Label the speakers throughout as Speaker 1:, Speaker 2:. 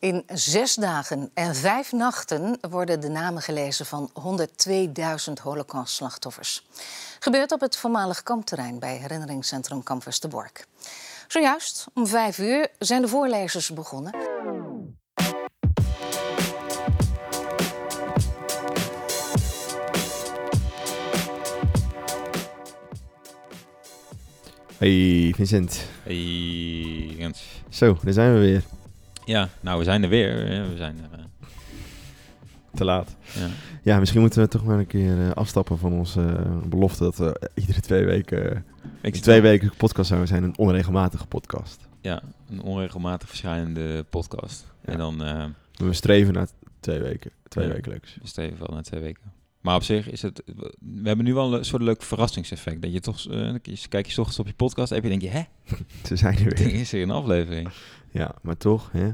Speaker 1: In zes dagen en vijf nachten worden de namen gelezen van 102.000 holocaustslachtoffers. Gebeurt op het voormalig kampterrein bij herinneringscentrum Kamp Westerbork. Zojuist, om vijf uur, zijn de voorlezers begonnen.
Speaker 2: Hey Vincent.
Speaker 3: Hey, Jens.
Speaker 2: Zo, daar zijn we weer.
Speaker 3: Ja, nou, we zijn er weer. We zijn er. eh,
Speaker 2: Te laat.
Speaker 3: ja.
Speaker 2: Ja, misschien moeten we toch maar een keer eh, afstappen van onze eh, belofte dat we iedere twee weken,
Speaker 3: Ik
Speaker 2: twee weken podcast zouden zijn. Een onregelmatige podcast.
Speaker 3: Ja, een onregelmatig verschijnende podcast.
Speaker 2: Ja.
Speaker 3: En dan
Speaker 2: We streven naar twee weken. Twee
Speaker 3: Ja.
Speaker 2: wekelijks.
Speaker 3: steven wel na twee weken. Maar op zich is het... We hebben nu wel een soort leuk verrassingseffect. Dat je toch... kijk je 's ochtends op je podcast en denk je... Hè?
Speaker 2: Ze zijn er
Speaker 3: Er
Speaker 2: weer.
Speaker 3: is er een aflevering.
Speaker 2: Ja, maar toch, hè.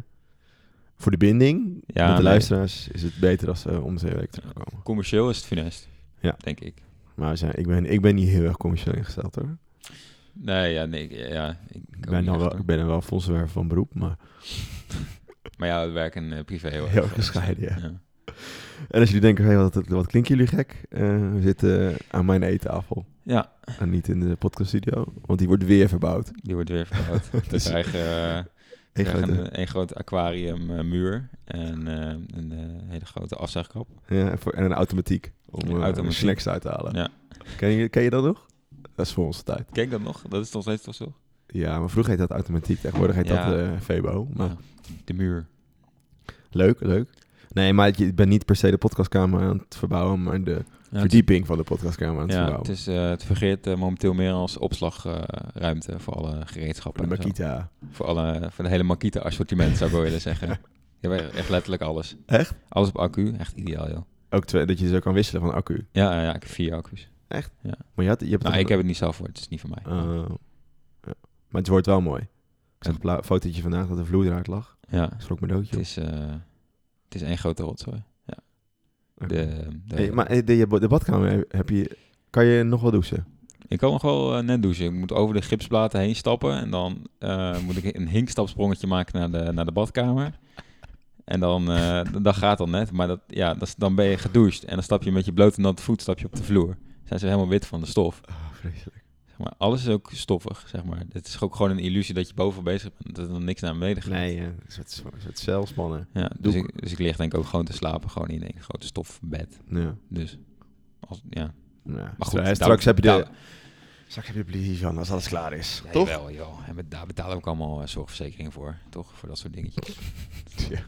Speaker 2: Voor de binding
Speaker 3: Ja,
Speaker 2: met de
Speaker 3: nee.
Speaker 2: luisteraars is het beter als ze om de twee weken terugkomen.
Speaker 3: Commercieel is het funest.
Speaker 2: Ja.
Speaker 3: Denk ik.
Speaker 2: Maar zijn, ik, ben, ik ben niet heel erg commercieel ingesteld hoor.
Speaker 3: Nee, ja, nee. ik- Ja, ik,
Speaker 2: ben,
Speaker 3: echt,
Speaker 2: wel, ik ben wel fondsenwerver van beroep, maar...
Speaker 3: Maar ja, we werken eh, privé heel,
Speaker 2: Heel
Speaker 3: erg.
Speaker 2: gescheiden, ja.
Speaker 3: ja.
Speaker 2: En als jullie denken, hey, wat, wat klinken jullie gek? Eh, we zitten aan mijn eettafel.
Speaker 3: Ja,
Speaker 2: En niet in de podcaststudio, want die wordt weer verbouwd.
Speaker 3: die wordt weer verbouwd.
Speaker 2: Dus-
Speaker 3: krijgen... eh,
Speaker 2: Een grote-
Speaker 3: een, een groot aquarium eh, muur en eh, een eh, hele grote afzuigkap.
Speaker 2: ja, en voor, en een automatiek om eh,
Speaker 3: automatiek.
Speaker 2: snacks uit te halen.
Speaker 3: Ja.
Speaker 2: Ken, je, ken je dat nog? Dat is voor onze tijd.
Speaker 3: Kijk dat nog? Dat is nog steeds toch zo?
Speaker 2: Ja, maar vroeger heet dat automatiek. Tegenwoordig heet
Speaker 3: Ja.
Speaker 2: dat eh Febo. Maar
Speaker 3: Ja, de muur.
Speaker 2: leuk, leuk. Nee, maar ik ben niet per se de podcastkamer aan het verbouwen, maar de
Speaker 3: Ja,
Speaker 2: verdieping van de podcastkamer aan
Speaker 3: Het, ja, het, is, eh, het fungeert eh, momenteel meer als opslagruimte voor alle
Speaker 2: Voor
Speaker 3: gereedschappen.
Speaker 2: de
Speaker 3: zo.
Speaker 2: Makita.
Speaker 3: Voor, alle, voor de hele Makita assortiment zou ik wel willen zeggen. Je hebt echt letterlijk alles.
Speaker 2: Echt?
Speaker 3: Alles op accu, echt ideaal joh.
Speaker 2: Ook twee, dat je zo kan wisselen van accu.
Speaker 3: Ja, ja, ik heb vier accu's.
Speaker 2: Maar je, had, je hebt
Speaker 3: Nou, ik heb het niet zelf voor, het is niet van mij.
Speaker 2: Oh, ja. Maar het wordt wel mooi. Ik zag een fotootje vandaag dat de vloer eruit lag.
Speaker 3: Ja,
Speaker 2: Schrok mijn doodje.
Speaker 3: het is, eh, het is één grote rotzooi.
Speaker 2: Oké.
Speaker 3: De, de,
Speaker 2: Hey, maar eh, de, de badkamer heb je... Kan je nog wel douchen?
Speaker 3: Ik kan nog wel eh, net douchen. Ik moet over de gipsplaten heen stappen. En dan eh, moet ik een hinkstapsprongetje maken naar de, naar de badkamer. En dan, eh, dat gaat dan net. Maar dat, ja, dat dan ben je gedoucht. En dan stap je met je blote natte voet stap je op de vloer. Zijn ze helemaal wit van de stof.
Speaker 2: Oh, vreselijk.
Speaker 3: Maar, alles is ook stoffig, zeg maar. Het is ook gewoon een illusie dat je boven bezig bent. Dat er dan niks naar beneden gaat.
Speaker 2: Nee, een soort, een soort celspannen.
Speaker 3: Ja, dus,
Speaker 2: Doek.
Speaker 3: ik, dus ik lig denk ik ook gewoon te slapen. Gewoon in een grote stofbed.
Speaker 2: Ja.
Speaker 3: Dus, als, ja.
Speaker 2: ja.
Speaker 3: Maar goed,
Speaker 2: straks
Speaker 3: daar-
Speaker 2: heb je de... Straks heb je politie van als alles klaar is.
Speaker 3: Ja,
Speaker 2: Toch?
Speaker 3: Jawel, joh. En met- daar betalen we ook allemaal eh, zorgverzekeringen voor. Toch? Voor dat soort dingetjes.
Speaker 2: Ja.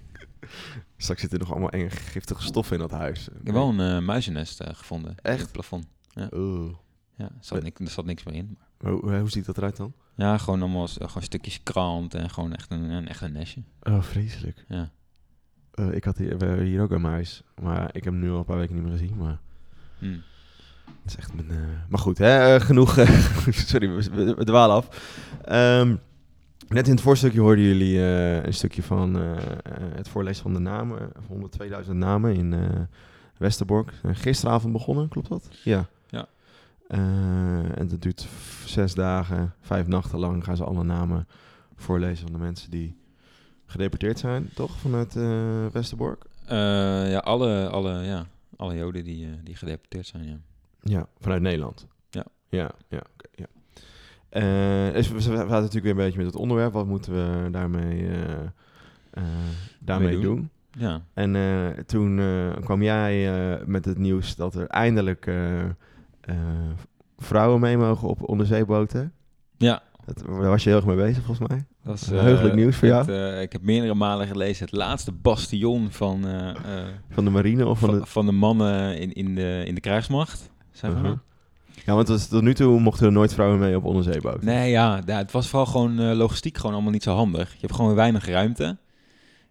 Speaker 2: Straks zitten er nog allemaal enge giftige stoffen in dat huis.
Speaker 3: Ik heb wel een eh, muizennest eh, gevonden.
Speaker 2: Echt?
Speaker 3: In het plafond.
Speaker 2: Oeh.
Speaker 3: Ja, er zat, nik- er zat niks meer in.
Speaker 2: Maar Hoe, hoe ziet dat eruit dan?
Speaker 3: Ja, gewoon allemaal gewoon stukjes krant en gewoon echt een, een, echt een nestje.
Speaker 2: Oh, vreselijk.
Speaker 3: Ja.
Speaker 2: Eh, ik had hier, we hebben hier ook een muis. Maar ik heb hem nu al een paar weken niet meer gezien. Maar
Speaker 3: Hm.
Speaker 2: Het is echt mijn... eh, Maar goed, hè, eh, genoeg... eh, sorry, we, we, we dwalen af. Ehm, net in het voorstukje hoorden jullie eh, een stukje van eh, eh, het voorlezen van de namen. Van 102.000 namen in eh, Westerbork. Eh, gisteravond begonnen, klopt dat? Ja. Eh, en dat duurt zes dagen, vijf nachten lang gaan ze alle namen voorlezen van de mensen die gedeporteerd zijn, toch? Vanuit eh, Westerbork?
Speaker 3: Eh, ja, alle, alle, ja, alle joden die, die gedeporteerd zijn, ja.
Speaker 2: Ja, vanuit Nederland.
Speaker 3: Ja.
Speaker 2: Ja, ja, oké, ja. Dus we, zaten natuurlijk weer een beetje met het onderwerp. Wat moeten we daarmee, daarmee
Speaker 3: Mee
Speaker 2: doen?
Speaker 3: doen? Ja,
Speaker 2: En toen kwam jij met het nieuws dat er eindelijk eh, eh, vrouwen mee mogen op onderzeeboten.
Speaker 3: ja.
Speaker 2: Dat, daar was je heel erg mee bezig, volgens mij.
Speaker 3: Dat is
Speaker 2: heugelijk nieuws voor
Speaker 3: het,
Speaker 2: jou?
Speaker 3: eh, ik heb meerdere malen gelezen het laatste bastion van, eh, eh,
Speaker 2: Van de marine of van
Speaker 3: van,
Speaker 2: de...
Speaker 3: van de mannen in, in, de, in de krijgsmacht. Zeg maar.
Speaker 2: Uh-huh. Ja, want was- tot nu toe mochten er nooit vrouwen mee op onderzeeboten.
Speaker 3: Nee, ja, ja, het was vooral gewoon eh, logistiek gewoon allemaal niet zo handig. Je hebt gewoon weinig ruimte.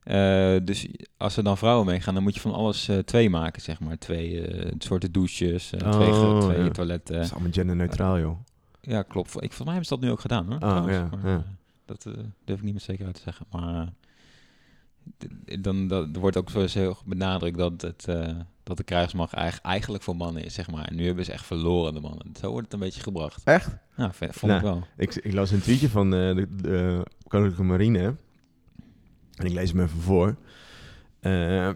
Speaker 3: Eh, dus als er dan vrouwen meegaan, dan moet je van alles eh, twee maken, zeg maar. Twee eh, soorten douches, twee,
Speaker 2: Oh,
Speaker 3: twee
Speaker 2: ja.
Speaker 3: toiletten.
Speaker 2: Dat is allemaal genderneutraal, joh.
Speaker 3: Ja, klopt. Ik, volgens mij hebben ze dat nu ook gedaan, hoor.
Speaker 2: Ah,
Speaker 3: trouwens.
Speaker 2: ja,
Speaker 3: Maar,
Speaker 2: ja.
Speaker 3: Dat eh, durf ik niet met zekerheid te zeggen. Maar eh, dan dat, er wordt ook zo heel benadrukt dat, het, eh, dat de krijgsmacht eigen- eigenlijk voor mannen is, zeg maar. En nu hebben ze echt verloren, de mannen. Zo wordt het een beetje gebracht.
Speaker 2: Echt?
Speaker 3: Ja, vond ik
Speaker 2: Nou,
Speaker 3: wel.
Speaker 2: Ik, ik las een tweetje van eh, de, de Koninklijke Marine. En ik lees hem even voor. Eh,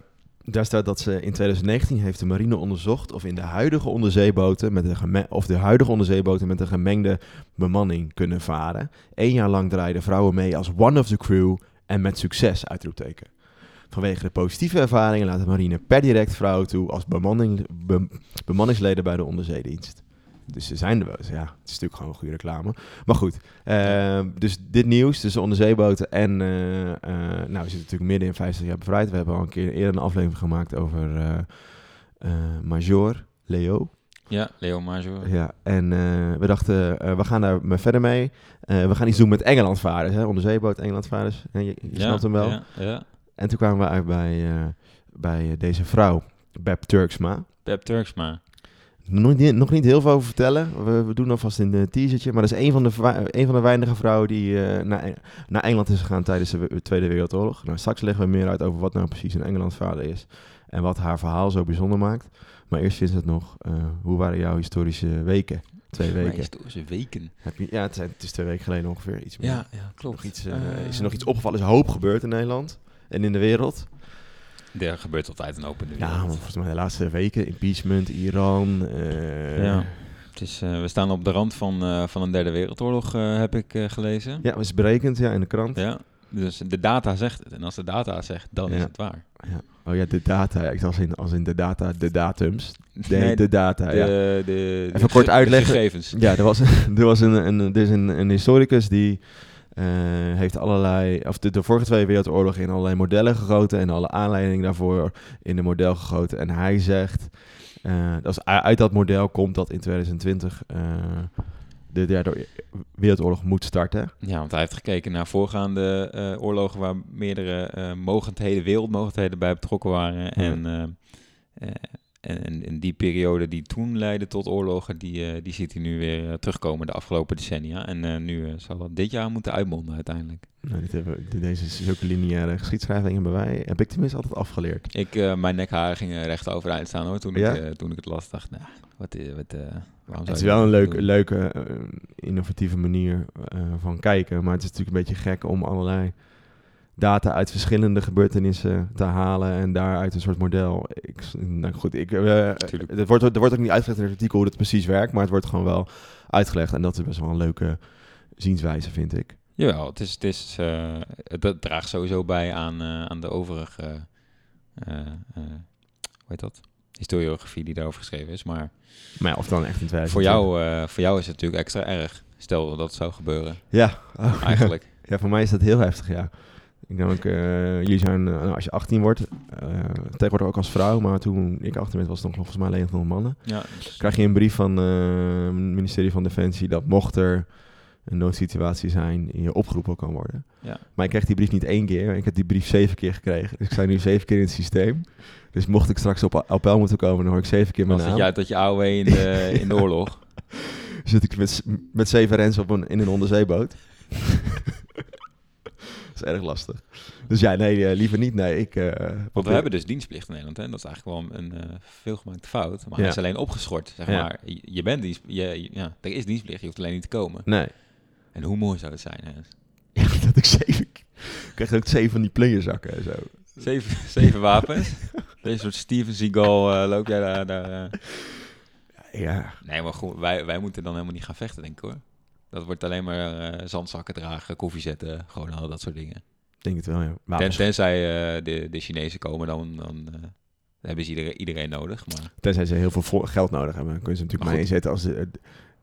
Speaker 2: daar staat dat ze in 2019 heeft de marine onderzocht of in de huidige onderzeeboten met geme- of de huidige onderzeeboten met een gemengde bemanning kunnen varen. Eén jaar lang draaiden vrouwen mee als one of the crew en met succes uitroepteken. Vanwege de positieve ervaringen laat de marine per direct vrouwen toe als bemanning, be- bemanningsleden bij de onderzeedienst. Dus ze zijn er wel. Ja, het is natuurlijk gewoon een goede reclame. Maar goed, eh, dus dit nieuws tussen onderzeeboten en... eh, eh, nou, we zitten natuurlijk midden in 50 jaar bevrijd. We hebben al een keer eerder een aflevering gemaakt over eh, Major Leo.
Speaker 3: Ja, Leo Major.
Speaker 2: Ja, en we dachten, we gaan daar maar verder mee. We gaan iets doen met Engelandvaarders, hè? onderzeeboot Engelandvaarders. En je, je snapt hem wel.
Speaker 3: Ja, ja.
Speaker 2: En toen kwamen we uit bij, bij deze vrouw, Beb Turksma.
Speaker 3: Pep Turksma.
Speaker 2: Nog niet, nog niet heel veel over vertellen. We, we doen alvast een uh, teasertje. Maar dat is een van de, een van de weinige vrouwen die eh, naar, naar Engeland is gegaan tijdens de we- Tweede Wereldoorlog. Nou, straks leggen we meer uit over wat nou precies een Engelandvader is. En wat haar verhaal zo bijzonder maakt. Maar eerst is het nog, eh, hoe waren jouw historische weken? Twee weken.
Speaker 3: historische weken.
Speaker 2: Heb je, ja, het, zijn, het is twee weken geleden ongeveer iets meer.
Speaker 3: Ja, ja klopt.
Speaker 2: Nog iets, eh,
Speaker 3: Eh,
Speaker 2: is er nog iets opgevallen? Is er hoop gebeurd in Nederland en in de wereld?
Speaker 3: Er gebeurt altijd een open
Speaker 2: Ja, want volgens mij de laatste weken, impeachment, Iran. eh,
Speaker 3: Ja. Het is, eh, we staan op de rand van, eh, van een derde wereldoorlog, heb ik gelezen.
Speaker 2: Ja, is berekend ja, in de krant.
Speaker 3: Ja, dus de data zegt het. En als de data zegt, dan is het waar.
Speaker 2: Ja. Oh ja, de data. Ik als in, als in de data, de datums. Nee,
Speaker 3: Nee,
Speaker 2: de data,
Speaker 3: de,
Speaker 2: ja.
Speaker 3: de, de,
Speaker 2: Even kort
Speaker 3: ge-
Speaker 2: uitleggen.
Speaker 3: De gegevens.
Speaker 2: Ja, er was, er was een, een, er is een, een historicus die eh, heeft allerlei, of de, de vorige twee wereldoorlogen in allerlei modellen gegoten en alle aanleidingen daarvoor in een model gegoten. En hij zegt, eh, dat is, uit dat model komt dat in 2020 eh, de derde wereldoorlog moet starten.
Speaker 3: Ja, want hij heeft gekeken naar voorgaande oorlogen waar meerdere mogendheden, wereldmogendheden bij betrokken waren. En, en, en, en die periode die toen leidde tot oorlogen, die, eh, die ziet hij nu weer eh, terugkomen de afgelopen decennia. En eh, nu zal dat dit jaar moeten uitmonden uiteindelijk.
Speaker 2: Nou, dit hebben, deze zulke lineaire geschiedschrijving hebben wij, heb ik tenminste altijd afgeleerd.
Speaker 3: Ik, mijn nekharen gingen recht overeind staan hoor, toen,
Speaker 2: Ja?
Speaker 3: ik, toen ik het las. dacht, nou, wat, is- wat, eh, waarom
Speaker 2: Het is wel een leuke,
Speaker 3: doen?
Speaker 2: leuke innovatieve manier van kijken. Maar het is natuurlijk een beetje gek om allerlei data uit verschillende gebeurtenissen te halen en daaruit een soort model. Ik, nou goed, ik, eh,
Speaker 3: Tuurlijk.
Speaker 2: het wordt, er wordt ook niet uitgelegd in het artikel hoe het precies werkt, maar het wordt gewoon wel uitgelegd. En dat is best wel een leuke zienswijze, vind ik.
Speaker 3: Jawel, het, is, het, is, eh, het, het draagt sowieso bij aan, eh, aan de overige, eh, eh, hoe heet dat? Historiografie die daarover geschreven is. Maar
Speaker 2: Maar ja, of dan echt in 2020.
Speaker 3: voor jou, eh, voor jou is het natuurlijk extra erg. Stel dat dat zou gebeuren,
Speaker 2: Ja, oh,
Speaker 3: eigenlijk.
Speaker 2: Ja, voor mij is dat heel heftig, ja. Ik denk eh, jullie zijn, eh, nou, als je 18 wordt, eh, tegenwoordig ook als vrouw, maar toen ik 18 werd was het nog volgens mij alleen nog mannen.
Speaker 3: Ja, dus-
Speaker 2: krijg je een brief van het ministerie van Defensie dat mocht er een noodsituatie zijn, je opgeroepen kan worden.
Speaker 3: Ja.
Speaker 2: Maar ik kreeg die brief niet één keer, ik heb die brief zeven keer gekregen. Dus ik sta nu zeven keer in het systeem. Dus mocht ik straks op appel moeten komen, dan hoor ik zeven keer mijn naam.
Speaker 3: je uit tot je AOW in de, in de oorlog.
Speaker 2: Zit ik met, met zeven rens op een, in een onderzeeboot. Is erg lastig. Dus ja, nee, eh, liever niet. Nee, ik... eh,
Speaker 3: Want we hebben dus dienstplicht in Nederland. Hè? Dat is eigenlijk wel een eh, veelgemaakte fout. Maar hij is alleen opgeschort, zeg maar. Je, je bent dienst, je, ja, er is dienstplicht, je hoeft alleen niet te komen.
Speaker 2: Nee.
Speaker 3: En hoe mooi zou het zijn, hè?
Speaker 2: Ja, dat ik zeven... Ik krijg ook zeven van die playerzakken en zo.
Speaker 3: Zeven, zeven wapens. Deze soort Steven Seagal eh, loop jij daar... daar.
Speaker 2: Ja,
Speaker 3: Nee, maar goed, wij, wij moeten dan helemaal niet gaan vechten, denk ik hoor. Dat wordt alleen maar eh, zandzakken dragen, koffie zetten, gewoon al dat soort dingen.
Speaker 2: denk het wel, ja.
Speaker 3: Ten,
Speaker 2: Wapens,
Speaker 3: tenzij eh, de, de Chinezen komen, dan, dan eh, hebben ze iedereen, iedereen nodig. Maar
Speaker 2: Tenzij ze heel veel geld nodig hebben. Dan kunnen ze natuurlijk
Speaker 3: Maar
Speaker 2: maar inzetten als de,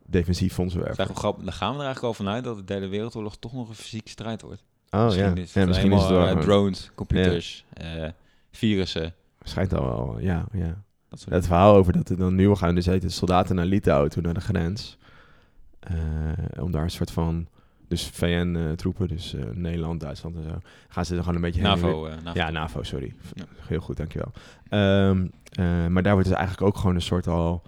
Speaker 2: defensief fonds
Speaker 3: het is
Speaker 2: werven.
Speaker 3: eigenlijk wel grappig. Dan gaan we er eigenlijk al vanuit dat de derde wereldoorlog toch nog een fysieke strijd wordt.
Speaker 2: Oh
Speaker 3: misschien
Speaker 2: ja.
Speaker 3: is
Speaker 2: ja
Speaker 3: het
Speaker 2: misschien is het wel...
Speaker 3: drones, computers, virussen.
Speaker 2: Schijnt al wel, ja, ja.
Speaker 3: Dat
Speaker 2: verhaal over dat er dan nu gaan dus heet, de soldaten naar Litouwen toe, naar de grens. Eh, om daar een soort van... Dus VN-troepen, dus eh, Nederland, Duitsland en zo. Gaan ze er gewoon een beetje heen
Speaker 3: NAVO. eh, NAVO.
Speaker 2: Ja, NAVO, sorry.
Speaker 3: Ja.
Speaker 2: Heel goed, dankjewel. Ehm eh, maar daar wordt dus eigenlijk ook gewoon een soort al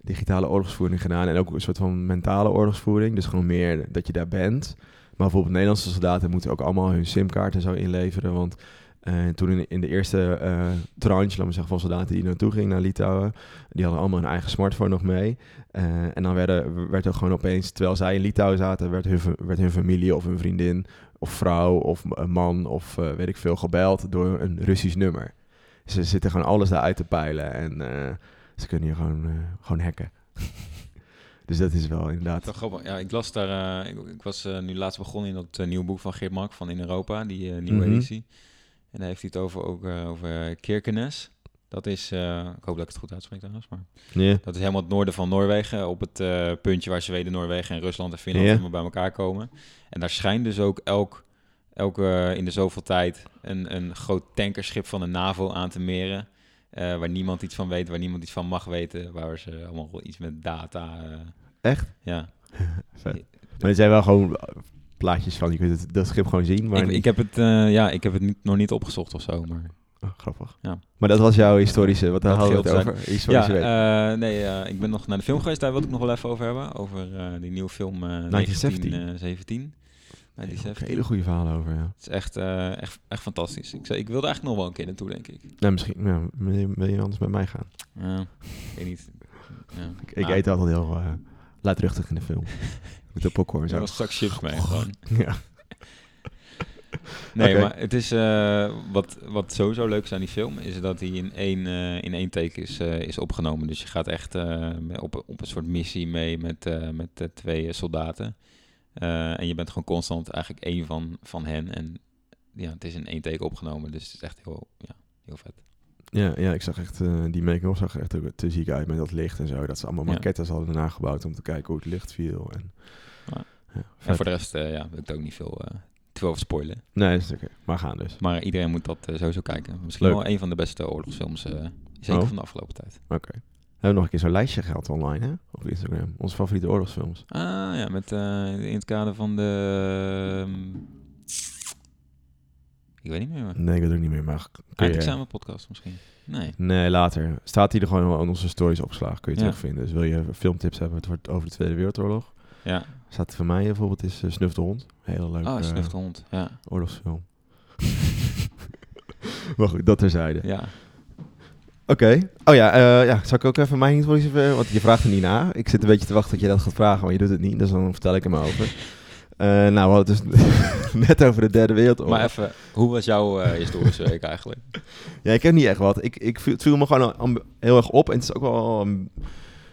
Speaker 2: digitale oorlogsvoering gedaan. En ook een soort van mentale oorlogsvoering. Dus gewoon meer dat je daar bent. Maar bijvoorbeeld Nederlandse soldaten moeten ook allemaal hun simkaart en zo inleveren. Want En toen in, de eerste eh tranche, laat me zeggen, van soldaten die naartoe gingen naar Litouwen, die hadden allemaal hun eigen smartphone nog mee. Eh, en dan werden, werd er gewoon opeens, terwijl zij in Litouwen zaten, werd hun, werd hun familie of hun vriendin of vrouw of een man of eh, weet ik veel gebeld door een Russisch nummer. Ze zitten gewoon alles daaruit te peilen en eh, ze kunnen je gewoon, eh, gewoon hacken. dus dat is wel inderdaad.
Speaker 3: Toch grappig. Ja, ik las daar. eh, ik, ik was eh, nu laatst begonnen in dat eh, nieuwe boek van Geert Mak van In Europa, die eh, nieuwe
Speaker 2: Mhm.
Speaker 3: editie. En daar heeft hij het over ook eh, over Kirkenes. Dat is, eh, ik hoop dat ik het goed uitspreek trouwens, maar
Speaker 2: Ja.
Speaker 3: dat is helemaal het noorden van Noorwegen, op het eh, puntje waar Zweden, Noorwegen en Rusland en Finland helemaal bij elkaar komen. En daar schijnt dus ook elk, elke in de zoveel tijd een, een groot tankerschip van de NAVO aan te meren. waar niemand iets van weet, waar niemand iets van mag weten, waar ze allemaal iets met data.
Speaker 2: Echt?
Speaker 3: ja.
Speaker 2: Maar er zijn wel gewoon plaatjes van, je kunt het, dat schip gewoon zien. Maar
Speaker 3: Ik, heb het, eh, ja, ik heb het niet, nog niet opgezocht of zo, maar...
Speaker 2: Oh, grappig.
Speaker 3: Ja.
Speaker 2: Maar dat was jouw historische, wat daar hadden we het over. Historische.
Speaker 3: Ja, eh, nee, eh, ik ben nog naar de film geweest, daar wil ik nog wel even over hebben. Over die nieuwe film eh
Speaker 2: 1917.
Speaker 3: 1917.
Speaker 2: Daar heb ik
Speaker 3: 1917.
Speaker 2: hele goede verhalen over, ja.
Speaker 3: Het is echt, echt, echt fantastisch. Ik, zou- ik wilde eigenlijk nog wel een keer naartoe, denk ik.
Speaker 2: Nou, misschien ja, wil, je, wil je anders met mij gaan?
Speaker 3: Ja, ik weet niet. Ja.
Speaker 2: Ik, ik
Speaker 3: Nou,
Speaker 2: eet altijd heel uh, luidruchtig in de film. Met de popcorn
Speaker 3: Er
Speaker 2: zo.
Speaker 3: was straks chips mee gewoon.
Speaker 2: Ja.
Speaker 3: Nee, maar het is eh, wat, wat sowieso leuk is aan die film, is dat hij in één, eh, in één take is, eh, is opgenomen. Dus je gaat echt op, op een soort missie mee met, met twee soldaten. En je bent gewoon constant eigenlijk één van, van hen. En ja, het is in één take opgenomen, dus het is echt heel, ja, heel vet.
Speaker 2: Ja, ja, ik zag echt, die make-up zag er echt ook te ziek uit met dat licht en zo. Dat ze allemaal
Speaker 3: Ja.
Speaker 2: maquettes hadden nagebouwd om te kijken hoe het licht viel. En,
Speaker 3: Ja. En
Speaker 2: vet.
Speaker 3: voor de rest eh, ja, wil ik ook niet veel eh, te veel over spoilen.
Speaker 2: Nee, dat is oké. Maar gaan dus.
Speaker 3: Maar iedereen moet dat eh, sowieso kijken. Misschien
Speaker 2: Leuk.
Speaker 3: wel een van de beste oorlogsfilms, zeker
Speaker 2: Oh.
Speaker 3: van de afgelopen tijd.
Speaker 2: Oké. We hebben nog een keer zo'n lijstje gehad online, hè? Op Instagram. Onze favoriete oorlogsfilms.
Speaker 3: Ah ja, met, in het kader van de... ehm, ik weet niet meer. maar-
Speaker 2: Nee, ik weet het ook niet meer, maar kun je...
Speaker 3: Eindexamen podcast misschien. Nee.
Speaker 2: Nee, later. Staat hij er gewoon in onze stories opgeslagen. Kun je
Speaker 3: Ja.
Speaker 2: terugvinden. Dus wil je filmtips hebben het wordt over de Tweede Wereldoorlog?
Speaker 3: Ja.
Speaker 2: Staat voor mij bijvoorbeeld is uh, Snuf de Hond. Hele leuke
Speaker 3: Oh,
Speaker 2: eh,
Speaker 3: Snuf de hond. Ja.
Speaker 2: oorlogsfilm. maar goed, dat terzijde.
Speaker 3: ja.
Speaker 2: Oké. Oh ja, eh, ja, zal ik ook even mijn historische... ver- Want je vraagt er niet na. Ik zit een beetje te wachten dat je dat gaat vragen, maar je doet het niet. Dus dan vertel ik hem over. Eh, nou, we hadden het dus net over de Derde Wereldoorlog.
Speaker 3: Maar even, hoe was jouw eh, historische week eigenlijk?
Speaker 2: Ja, ik heb niet echt wat. Ik, ik viel- het viel me gewoon heel erg op. En het is ook wel um,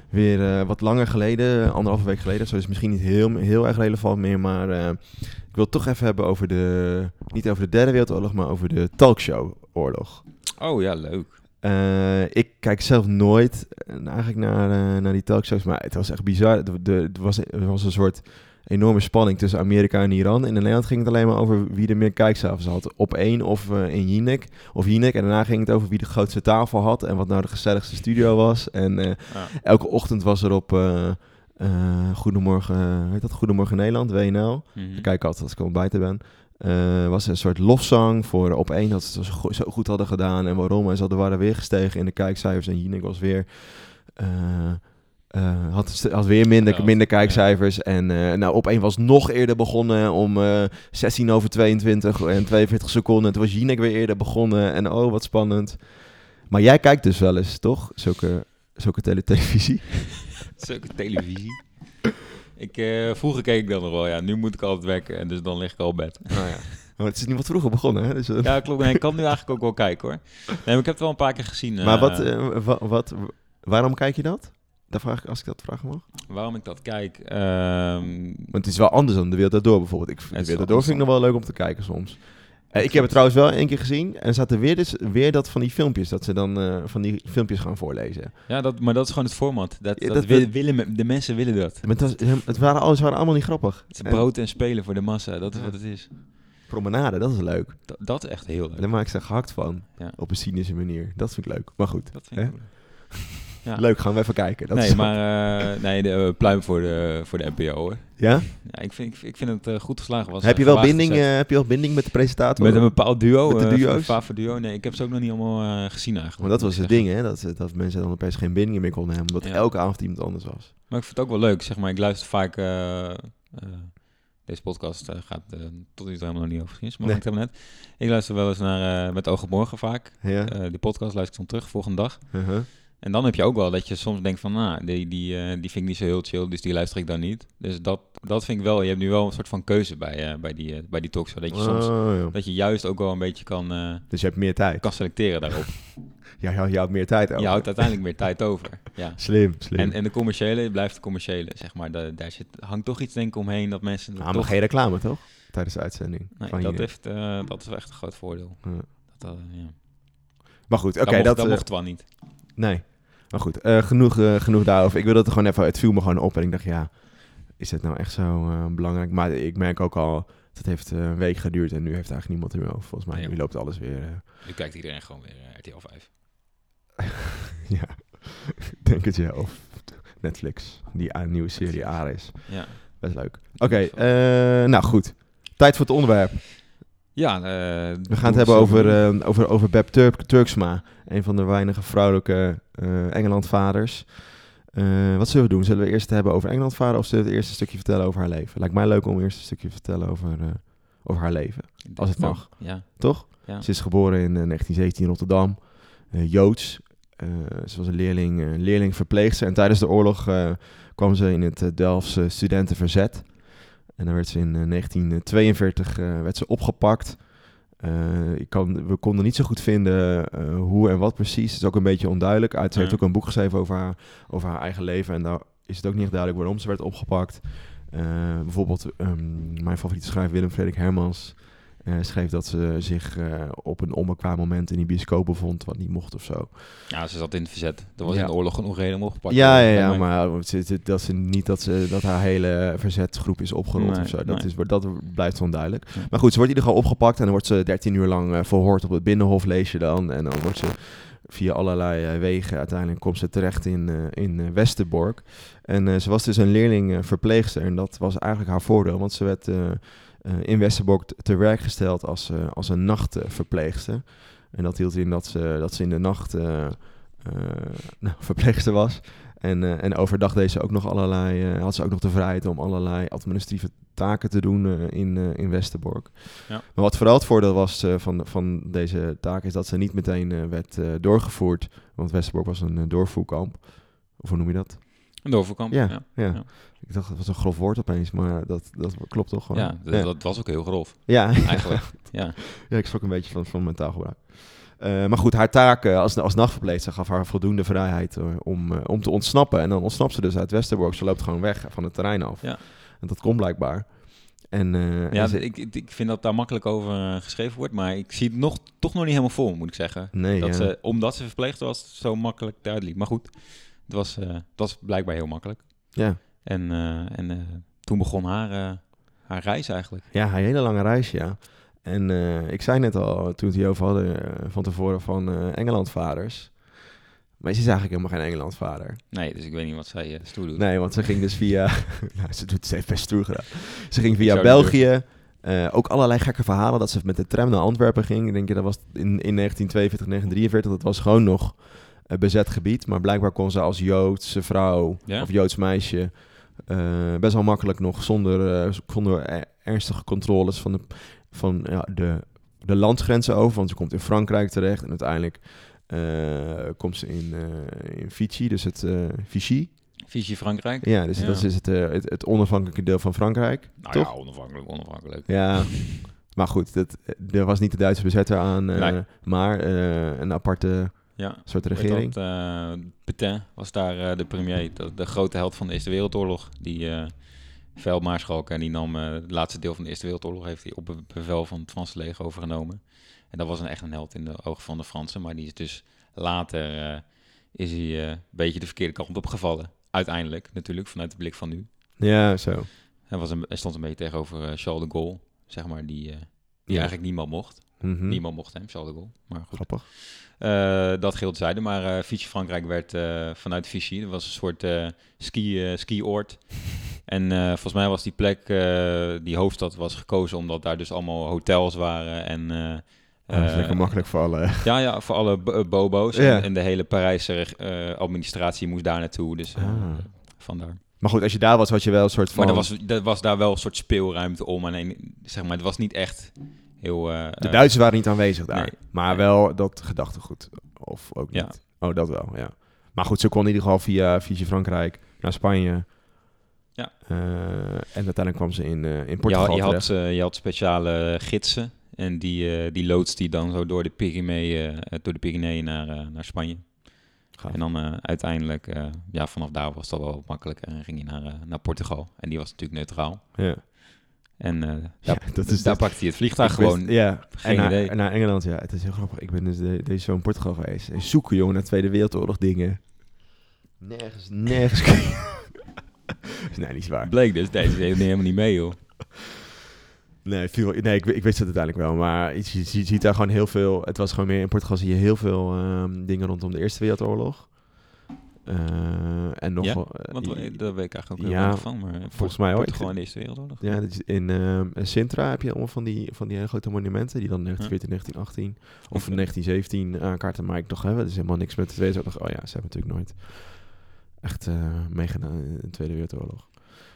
Speaker 2: weer eh, wat langer geleden, anderhalve week geleden. Zo is het misschien niet heel, heel erg relevant meer. Maar eh, ik wil het toch even hebben over de... Niet over de Derde Wereldoorlog, maar over de talkshow-oorlog.
Speaker 3: Oh ja, leuk.
Speaker 2: Eh, ik kijk zelf nooit eigenlijk naar, naar die talkshows, maar het was echt bizar. Er, was, was een soort enorme spanning tussen Amerika en Iran. In Nederland ging het alleen maar over wie er meer kijkcijfers had. Op één of eh, in Jinek. Of Jinek. En daarna ging het over wie de grootste tafel had en wat nou de gezelligste studio was. En eh,
Speaker 3: Ja.
Speaker 2: elke ochtend was er op eh, Goedemorgen, heet dat? Goedemorgen Nederland, WNL. Ik kijk altijd als ik ontbijten ben. Eh, was een soort lofzang voor op één dat ze het zo go- zo goed hadden gedaan en waarom. En ze hadden waren weer gestegen in de kijkcijfers. En Jinek was weer. Eh, had, weer minder, minder
Speaker 3: ja.
Speaker 2: kijkcijfers. En eh, nou, op één was nog eerder begonnen om eh 16 over 22 en 42 seconden. En toen was Jinek weer eerder begonnen. En oh, wat spannend. Maar jij kijkt dus wel eens, toch? Zulke, zulke tele televisie.
Speaker 3: Zulke televisie. Ik, vroeger keek ik dan nog wel, ja. Nu moet ik altijd werken en dus dan lig ik al op bed.
Speaker 2: Nou ja. Maar het is niet wat vroeger begonnen, hè? Dus,
Speaker 3: Ja, klopt. Nee, ik kan nu eigenlijk ook wel kijken, hoor. Nee, maar ik heb het wel een paar keer gezien.
Speaker 2: Maar wat, wa- wat, waarom kijk je dat? Daar vraag ik, als ik dat vragen mag.
Speaker 3: Waarom ik dat kijk? ehm,
Speaker 2: Want het is wel anders dan de wereld daardoor bijvoorbeeld. Ik, de wereld daardoor vind ik nog wel leuk om te kijken soms. Eh, ik heb het trouwens wel één keer gezien. En er zaten weer, dus, weer dat van die filmpjes. Dat ze dan eh, van die filmpjes gaan voorlezen.
Speaker 3: ja, dat, maar dat is gewoon het format. Dat,
Speaker 2: Ja,
Speaker 3: dat,
Speaker 2: dat-
Speaker 3: wil-
Speaker 2: dat-
Speaker 3: willen, de mensen willen dat.
Speaker 2: Maar het, was, het, waren, al- ze waren allemaal niet grappig.
Speaker 3: Het is
Speaker 2: En
Speaker 3: brood en spelen voor de massa. Dat is
Speaker 2: Ja.
Speaker 3: wat het is.
Speaker 2: promenade, dat is leuk.
Speaker 3: Dat, dat is echt heel leuk.
Speaker 2: Daar maak ik ze gehakt van.
Speaker 3: Ja.
Speaker 2: Op een cynische manier. Dat vind ik leuk. Maar goed.
Speaker 3: Dat vind ik
Speaker 2: Hè?
Speaker 3: ook leuk. Ja.
Speaker 2: Leuk, gaan we even kijken. Dat
Speaker 3: nee,
Speaker 2: is-
Speaker 3: maar eh, nee, de eh, pluim voor de, voor de NPO hoor.
Speaker 2: Ja?
Speaker 3: Ja, ik, vind, ik, ik vind het eh, goed geslagen. Was,
Speaker 2: heb, je wel binding, heb je wel binding met de presentator?
Speaker 3: Met een bepaald duo,
Speaker 2: Met de duo's?
Speaker 3: een duo. Nee, ik heb ze ook nog niet allemaal gezien eigenlijk.
Speaker 2: Maar dat was het
Speaker 3: ik
Speaker 2: ding, hè? Dat, dat mensen dan opeens geen binding meer konden hebben. Omdat
Speaker 3: Ja.
Speaker 2: elke avond iemand anders was.
Speaker 3: Maar ik vind het ook wel leuk, zeg maar. Ik luister vaak Deze podcast gaat tot nu toe helemaal nog niet over geschiedenis, maar
Speaker 2: Nee.
Speaker 3: maakt helemaal net. Ik luister wel eens naar Met op Morgen vaak.
Speaker 2: Ja.
Speaker 3: Die podcast luister ik dan terug, volgende dag.
Speaker 2: Uh-huh.
Speaker 3: En dan heb je ook wel dat je soms denkt van, nou, die, die, eh, die vind ik niet zo heel chill, dus die luister ik dan niet. Dus dat, dat vind ik wel, je hebt nu wel een soort van keuze bij, eh, bij, die, eh, bij die talkshow. Dat je soms,
Speaker 2: Oh,
Speaker 3: dat je juist ook wel een beetje kan,
Speaker 2: Dus je hebt meer tijd.
Speaker 3: kan selecteren daarop.
Speaker 2: Ja, je, je houdt meer tijd over.
Speaker 3: Je houdt uiteindelijk meer tijd over. Ja.
Speaker 2: Slim, slim.
Speaker 3: En, en de commerciële blijft de commerciële, zeg maar. Da- daar zit, hangt toch iets denk ik omheen dat mensen...
Speaker 2: Ah, maar
Speaker 3: toch,
Speaker 2: geen reclame, toch? Tijdens de uitzending.
Speaker 3: nee,
Speaker 2: van
Speaker 3: dat,
Speaker 2: hier.
Speaker 3: heeft, dat is wel echt een groot voordeel.
Speaker 2: Ja.
Speaker 3: Dat, ja.
Speaker 2: Maar goed, oké,
Speaker 3: dat,
Speaker 2: dat...
Speaker 3: dat mocht wel niet.
Speaker 2: Nee. Maar goed, eh, genoeg, eh, genoeg daarover. Ik wilde het gewoon even... Het viel me gewoon op en ik dacht, ja... Is het nou echt zo eh, belangrijk? Maar ik merk ook al... Het heeft een week geduurd en nu heeft eigenlijk niemand er meer over. Volgens mij,
Speaker 3: Nee,
Speaker 2: nu loopt alles weer...
Speaker 3: Nu kijkt iedereen gewoon weer RTL 5.
Speaker 2: ja, denk het ja. Of Netflix, die nieuwe serie Ares.
Speaker 3: Ja,
Speaker 2: Best leuk. Oké, nou goed. Tijd voor het onderwerp.
Speaker 3: Ja eh,
Speaker 2: We gaan het hebben over, eh, over, over Beb Turk, Turksma. Een van de weinige vrouwelijke eh Engelandvaders. Eh, wat zullen we doen? Zullen we eerst het hebben over Engelandvader of zullen we het eerst een stukje vertellen over haar leven? Lijkt mij leuk om eerst een stukje te vertellen over, over haar leven. als het mag.
Speaker 3: Ja,
Speaker 2: Toch?
Speaker 3: ja.
Speaker 2: Ze is geboren in eh, 1917 in Rotterdam. Joods. Ze was een leerling, leerling verpleegster. En tijdens de oorlog kwam ze in het Delftse studentenverzet. En dan werd ze in eh, 1942 eh, werd ze opgepakt. Eh, ik kan, we konden niet zo goed vinden eh, hoe en wat precies. Het is ook een beetje onduidelijk. Uit, ze heeft ook een boek geschreven over haar, over haar eigen leven. En daar is het ook niet echt duidelijk waarom ze werd opgepakt. Eh, bijvoorbeeld ehm, mijn favoriete schrijver Willem Frederik Hermans eh, schreef dat ze zich eh, op een onbekwaam moment in die bioscoop bevond, wat niet mocht of zo.
Speaker 3: ja, ze zat in het verzet. Er was
Speaker 2: Ja.
Speaker 3: in de oorlog genoeg reden om opgepakt
Speaker 2: ja, ja, ja, maar dat ze niet dat, ze, dat haar hele verzetsgroep is opgerold
Speaker 3: Nee,
Speaker 2: of zo. Dat,
Speaker 3: nee.
Speaker 2: is, dat blijft onduidelijk.
Speaker 3: Ja.
Speaker 2: Maar goed, ze wordt in ieder geval opgepakt en dan wordt ze 13 uur lang eh, verhoord op het Binnenhof, lees je dan. En dan wordt ze via allerlei eh, wegen, uiteindelijk komt ze terecht in, eh, in eh, Westerbork. En eh, ze was dus een leerling eh, verpleegster en dat was eigenlijk haar voordeel, want ze werd eh, eh, in Westerbork te werk gesteld als, eh, als een nachtverpleegster. En dat hield in dat ze, dat ze in de nacht eh, eh, nou, verpleegster was. En, eh, en overdag deed ze ook nog allerlei, eh, had ze ook nog de vrijheid om allerlei administratieve taken te doen eh, in, eh, in Westerbork.
Speaker 3: Ja.
Speaker 2: Maar wat vooral het voordeel was eh, van, van deze taak is dat ze niet meteen eh, werd eh, doorgevoerd. Want Westerbork was een eh, doorvoerkamp. Of hoe noem je dat?
Speaker 3: Een doorvoerkamp.
Speaker 2: Ja,
Speaker 3: ja.
Speaker 2: ja.
Speaker 3: ja.
Speaker 2: Ik dacht dat was een grof woord opeens, maar dat, dat klopt toch gewoon.
Speaker 3: Ja, dat,
Speaker 2: ja.
Speaker 3: dat was ook heel grof,
Speaker 2: ja.
Speaker 3: eigenlijk. ja.
Speaker 2: Ja, ik schrok een beetje van, van mijn taalgebruik. Eh, maar goed, haar taak eh, als, als nachtverpleegster gaf haar voldoende vrijheid eh, om, om te ontsnappen. En dan ontsnapt ze dus uit Westerbork. Ze loopt gewoon weg van het terrein af.
Speaker 3: Ja.
Speaker 2: En dat komt blijkbaar. En,
Speaker 3: Ja,
Speaker 2: en ze-
Speaker 3: ik, ik- vind dat daar makkelijk over geschreven wordt, maar ik zie het nog, toch nog niet helemaal voor, moet ik zeggen.
Speaker 2: nee,
Speaker 3: dat ze, omdat ze verpleegd was, zo makkelijk duidelijk. Maar goed, het was, eh, het was blijkbaar heel makkelijk.
Speaker 2: ja.
Speaker 3: En, eh, en eh, toen begon haar, haar reis eigenlijk.
Speaker 2: ja, haar hele lange reis, ja. En ik zei net al, toen we het hierover hadden van tevoren van Engelandvaders. Maar ze is eigenlijk helemaal geen Engelandvader.
Speaker 3: Nee, dus ik weet niet wat zij eh, stoer doet.
Speaker 2: Nee, want ze ging dus via... nou, ze doet het heeft best stoer gedaan. Ze ging via België. ook allerlei gekke verhalen dat ze met de tram naar Antwerpen ging. Ik denk, je, dat was in, in 1942, 1943. Dat was gewoon nog bezet gebied. Maar blijkbaar kon ze als Joodse vrouw
Speaker 3: Ja?
Speaker 2: of Joods meisje... eh, best wel makkelijk nog zonder, eh, zonder eh, ernstige controles van, de, van ja, de, de landsgrenzen over. Want ze komt in Frankrijk terecht. En uiteindelijk eh, komt ze in, eh, in Vichy, dus het eh, Vichy.
Speaker 3: Vichy Frankrijk.
Speaker 2: Ja, dus
Speaker 3: Ja.
Speaker 2: dat is het, eh, het, het onafhankelijke deel van Frankrijk.
Speaker 3: Nou
Speaker 2: toch?
Speaker 3: ja, onafhankelijk, onafhankelijk.
Speaker 2: Ja, maar goed, dat, er was niet de Duitse bezetter aan, eh, maar eh, een aparte
Speaker 3: Ja.
Speaker 2: soort regering.
Speaker 3: Dat, Petain was daar eh, de premier, de, de grote held van de Eerste Wereldoorlog. Die eh veldmaarschalk en die nam het laatste deel van de Eerste Wereldoorlog heeft hij op be- bevel van het Franse leger overgenomen. En dat was een echt een held in de ogen van de Fransen, maar die is dus later is hij een beetje de verkeerde kant op gevallen. Uiteindelijk natuurlijk, vanuit de blik van nu.
Speaker 2: Ja, zo.
Speaker 3: Hij, was een, hij stond een beetje tegenover Charles de Gaulle, zeg maar, die, die
Speaker 2: Ja.
Speaker 3: eigenlijk niemand mocht.
Speaker 2: Mhm.
Speaker 3: Niemand mocht hem, Charles de Gaulle. Maar goed.
Speaker 2: Grappig.
Speaker 3: Eh, dat geldt zijde, maar eh Vichy Frankrijk werd eh, vanuit Vichy, dat was een soort eh ski, eh, skioord. En eh, volgens mij was die plek, eh, die hoofdstad was gekozen omdat daar dus allemaal hotels waren en... eh,
Speaker 2: Ja, dat is
Speaker 3: eh,
Speaker 2: lekker makkelijk voor alle.
Speaker 3: Ja, ja, voor alle bo- bobo's.
Speaker 2: Ja.
Speaker 3: En, en de hele Parijse eh, administratie moest daar naartoe, dus eh,
Speaker 2: Ah.
Speaker 3: vandaar.
Speaker 2: Maar goed, als je daar was, had je wel een soort van...
Speaker 3: Maar er was, er was daar wel een soort speelruimte om. En een, zeg maar, het was niet echt heel... eh,
Speaker 2: De
Speaker 3: eh,
Speaker 2: Duitsers waren niet aanwezig daar.
Speaker 3: nee.
Speaker 2: Maar wel dat gedachtegoed. Of ook
Speaker 3: Ja.
Speaker 2: niet. Oh, dat wel, ja. Maar goed, ze kon in ieder geval via, via Frankrijk naar Spanje.
Speaker 3: Ja.
Speaker 2: Eh, en uiteindelijk kwam ze in, eh, in
Speaker 3: je,
Speaker 2: Portugal
Speaker 3: had, je, had, je had speciale gidsen. En die, die loodst die dan zo door de Pyreneeën, door de Pyreneeën naar, naar Spanje.
Speaker 2: Gaaf.
Speaker 3: En dan uiteindelijk, ja, vanaf daar was dat wel makkelijker. En ging je naar, naar Portugal. En die was natuurlijk neutraal.
Speaker 2: Ja.
Speaker 3: En eh,
Speaker 2: Ja,
Speaker 3: daar,
Speaker 2: dat is
Speaker 3: daar
Speaker 2: dus-
Speaker 3: pakte hij het vliegtuig gewoon.
Speaker 2: ja,
Speaker 3: geen
Speaker 2: en
Speaker 3: idee.
Speaker 2: naar Engeland, ja. Het is heel grappig. Ik ben dus de, deze zomer in Portugal geweest. En zoeken, jongen, naar Tweede Wereldoorlog dingen. Nergens, nergens. nee, niet waar.
Speaker 3: Bleek dus, deze helemaal niet mee, joh.
Speaker 2: Nee, viel, nee ik, ik wist het uiteindelijk wel. Maar je, je, je ziet daar gewoon heel veel. Het was gewoon meer in Portugal zie je heel veel ehm, dingen rondom de Eerste Wereldoorlog. Eh, en nog
Speaker 3: Ja?
Speaker 2: wel, eh,
Speaker 3: Want daar weet ik eigenlijk ook heel
Speaker 2: Ja,
Speaker 3: van. Maar
Speaker 2: volgens mij ook.
Speaker 3: Gewoon in de Eerste Wereldoorlog.
Speaker 2: Ja, dit is in ehm, Sintra heb je allemaal van die, van die hele grote monumenten. Die dan 1914, 1918 of
Speaker 3: Oké.
Speaker 2: 1917 aankaarten. Maar ik nog hebben. Dat is helemaal niks met de Tweede Wereldoorlog. Oh ja, ze hebben natuurlijk nooit echt eh, meegedaan in de Tweede Wereldoorlog.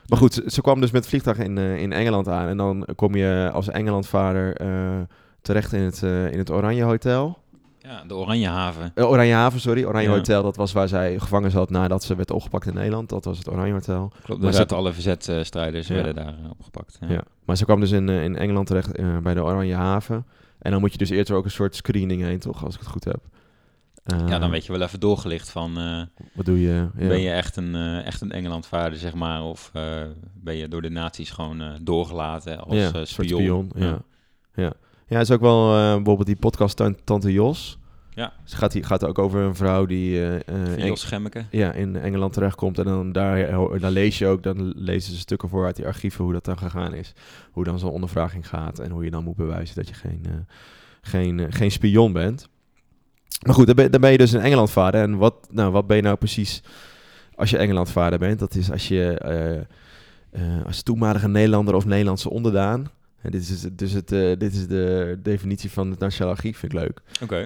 Speaker 2: Maar goed, ze, ze kwam dus met het vliegtuig in, eh, in Engeland aan. En dan kom je als Engelandvader eh terecht in het, eh, in het Oranje Hotel.
Speaker 3: Ja, de Oranje Haven.
Speaker 2: Eh, Oranje Haven, sorry. Oranje
Speaker 3: Ja.
Speaker 2: Hotel, dat was waar zij gevangen zat nadat ze werd opgepakt in Nederland. Dat was het Oranje Hotel.
Speaker 3: Klopt,
Speaker 2: Maar
Speaker 3: daar
Speaker 2: ze-
Speaker 3: zaten alle verzetstrijders
Speaker 2: Ja.
Speaker 3: werden daar eh, opgepakt. Ja.
Speaker 2: Ja. Maar ze kwam dus in, eh, in Engeland terecht bij de Oranje Haven. En dan moet je dus eerder ook een soort screening heen, toch? Als ik het goed heb.
Speaker 3: Ja, dan weet je wel even doorgelicht van...
Speaker 2: Wat doe je?
Speaker 3: Ben je echt een, echt een Engelandvaarder, zeg maar? Of ben je door de nazi's gewoon doorgelaten als spion?
Speaker 2: spion. Ja. Ja. Ja, het is ook wel eh, bijvoorbeeld die podcast Tan- Tante Jos.
Speaker 3: Ja.
Speaker 2: Ze gaat, die, gaat ook over een vrouw die Eng-
Speaker 3: Jos Gemmeke.
Speaker 2: ja, in Engeland terechtkomt. En dan daar, daar lees je ook, dan lezen ze stukken voor uit die archieven hoe dat dan gegaan is. Hoe dan zo'n ondervraging gaat en hoe je dan moet bewijzen dat je geen, eh, geen, geen spion bent. Maar goed, dan ben, dan ben je dus in Engeland vader. En wat, nou, wat ben je nou precies als je Engeland vader bent? Dat is als je als toenmalige Nederlander of Nederlandse onderdaan. En dit is, dus het, eh, dit is de definitie van het Nationaal Archief, vind ik leuk.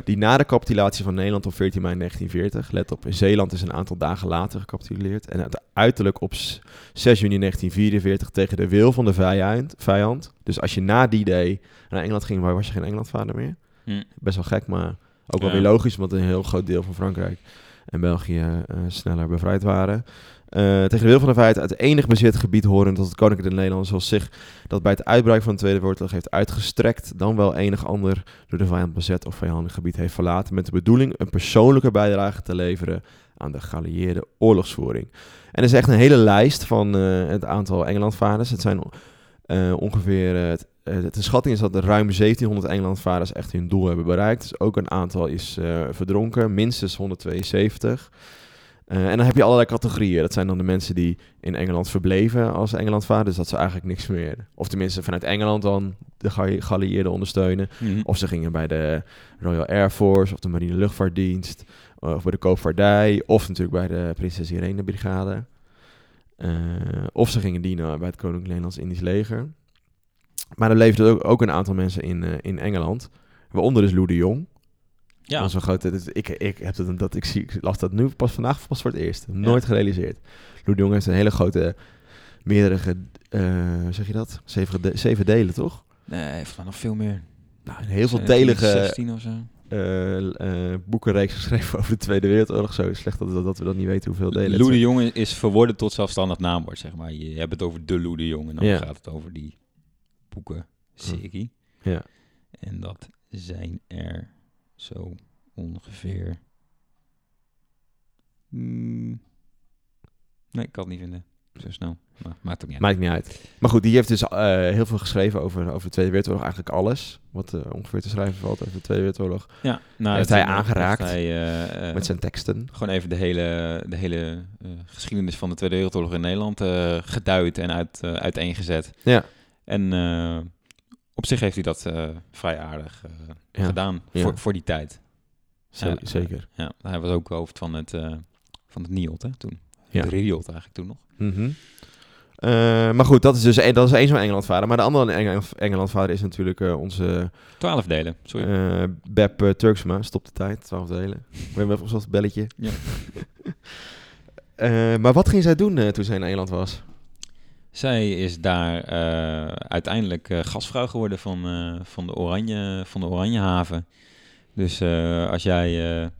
Speaker 2: Die na de capitulatie van Nederland op 14 mei 1940, let op, in Zeeland is een aantal dagen later gecapituleerd. En uiterlijk op s- 6 juni 1944 tegen de wil van de vijand. vijand. Dus als je na die day naar Engeland ging, waar was je geen Engelandvader meer?
Speaker 3: Hm.
Speaker 2: Best wel gek, maar ook wel
Speaker 3: Ja.
Speaker 2: weer logisch, want een heel groot deel van Frankrijk en België eh, sneller bevrijd waren. Eh, tegen de wil van de vijand uit enig bezet gebied horen tot het Koninklijk der Nederlanden, zoals zich dat bij het uitbraak van de Tweede Wereldoorlog heeft uitgestrekt, dan wel enig ander door de vijand bezet of vijandig gebied heeft verlaten, met de bedoeling een persoonlijke bijdrage te leveren aan de geallieerde oorlogsvoering. En er is echt een hele lijst van eh, het aantal Engelandvaders. Het zijn eh, ongeveer, het, de schatting is dat er ruim 1700 Engelandvaders echt hun doel hebben bereikt. Dus ook een aantal is verdronken, minstens 172. Eh, en dan heb je allerlei categorieën. Dat zijn dan de mensen die in Engeland verbleven als Engelandvader. Dus dat ze eigenlijk niks meer... Of tenminste vanuit Engeland dan de ge- geallieerden ondersteunen.
Speaker 3: Mhm.
Speaker 2: Of ze gingen bij de Royal Air Force of de Marine Luchtvaartdienst. eh, Of bij de koopvaardij. Of natuurlijk bij de Prinses Irene Brigade. Eh, of ze gingen dienen bij het Koninklijk Nederlands-Indisch Leger. Maar er leefden ook, ook een aantal mensen in, in Engeland. Waaronder dus Lou de Jong.
Speaker 3: Ja,
Speaker 2: Onze grote, dus ik, ik, heb dat, dat, ik, zie, ik las dat nu pas vandaag pas voor het eerst. Nooit gerealiseerd. Lou de Jong heeft een hele grote, meerdere, eh, zeg je dat? Zeven, de- zeven delen, toch?
Speaker 3: nee, hij heeft nog veel meer.
Speaker 2: Nou, een heel veel
Speaker 3: 17,
Speaker 2: delige
Speaker 3: 16 of zo.
Speaker 2: eh, eh, boekenreeks geschreven over de Tweede Wereldoorlog. Zo slecht dat, dat we dat niet weten hoeveel delen het
Speaker 3: Lou de
Speaker 2: zijn.
Speaker 3: Jong is verworden tot zelfstandig naamwoord, zeg maar. Je hebt het over de Lou de Jong en dan
Speaker 2: Ja.
Speaker 3: gaat het over die boekenserie.
Speaker 2: Ja.
Speaker 3: En dat zijn er zo ongeveer... Hmm. Nee, ik kan het niet vinden. Zo snel. Maar maakt ook niet uit.
Speaker 2: Maakt niet uit. Maar goed, die heeft dus eh, heel veel geschreven over, over de Tweede Wereldoorlog. Eigenlijk alles wat eh, ongeveer te schrijven valt over de Tweede Wereldoorlog.
Speaker 3: ja, nou,
Speaker 2: Heeft hij
Speaker 3: heeft
Speaker 2: aangeraakt
Speaker 3: hij, eh,
Speaker 2: met zijn teksten.
Speaker 3: Gewoon even de hele, de hele geschiedenis van de Tweede Wereldoorlog in Nederland geduid en uit, uiteengezet.
Speaker 2: Ja.
Speaker 3: En op zich heeft hij dat eh, vrij aardig eh,
Speaker 2: Ja.
Speaker 3: gedaan
Speaker 2: Ja.
Speaker 3: voor, voor die tijd.
Speaker 2: Zeker.
Speaker 3: Ja, hij was ook hoofd van het, eh van het NIOT hè, toen.
Speaker 2: Ja.
Speaker 3: De RIOT eigenlijk toen nog.
Speaker 2: Mhm. Maar goed, dat is dus dat is één zo'n Engelandvader. Maar de andere Engel- Engelandvader is natuurlijk onze
Speaker 3: Twaalf delen, sorry.
Speaker 2: Beb Turksma. Stop de tijd, twaalf delen. We hebben even het belletje.
Speaker 3: Ja.
Speaker 2: Maar wat ging zij doen toen zij in Nederland was?
Speaker 3: Zij is daar eh, uiteindelijk eh, gastvrouw geworden van, eh, van, de Oranje, van de Oranjehaven. Dus als jij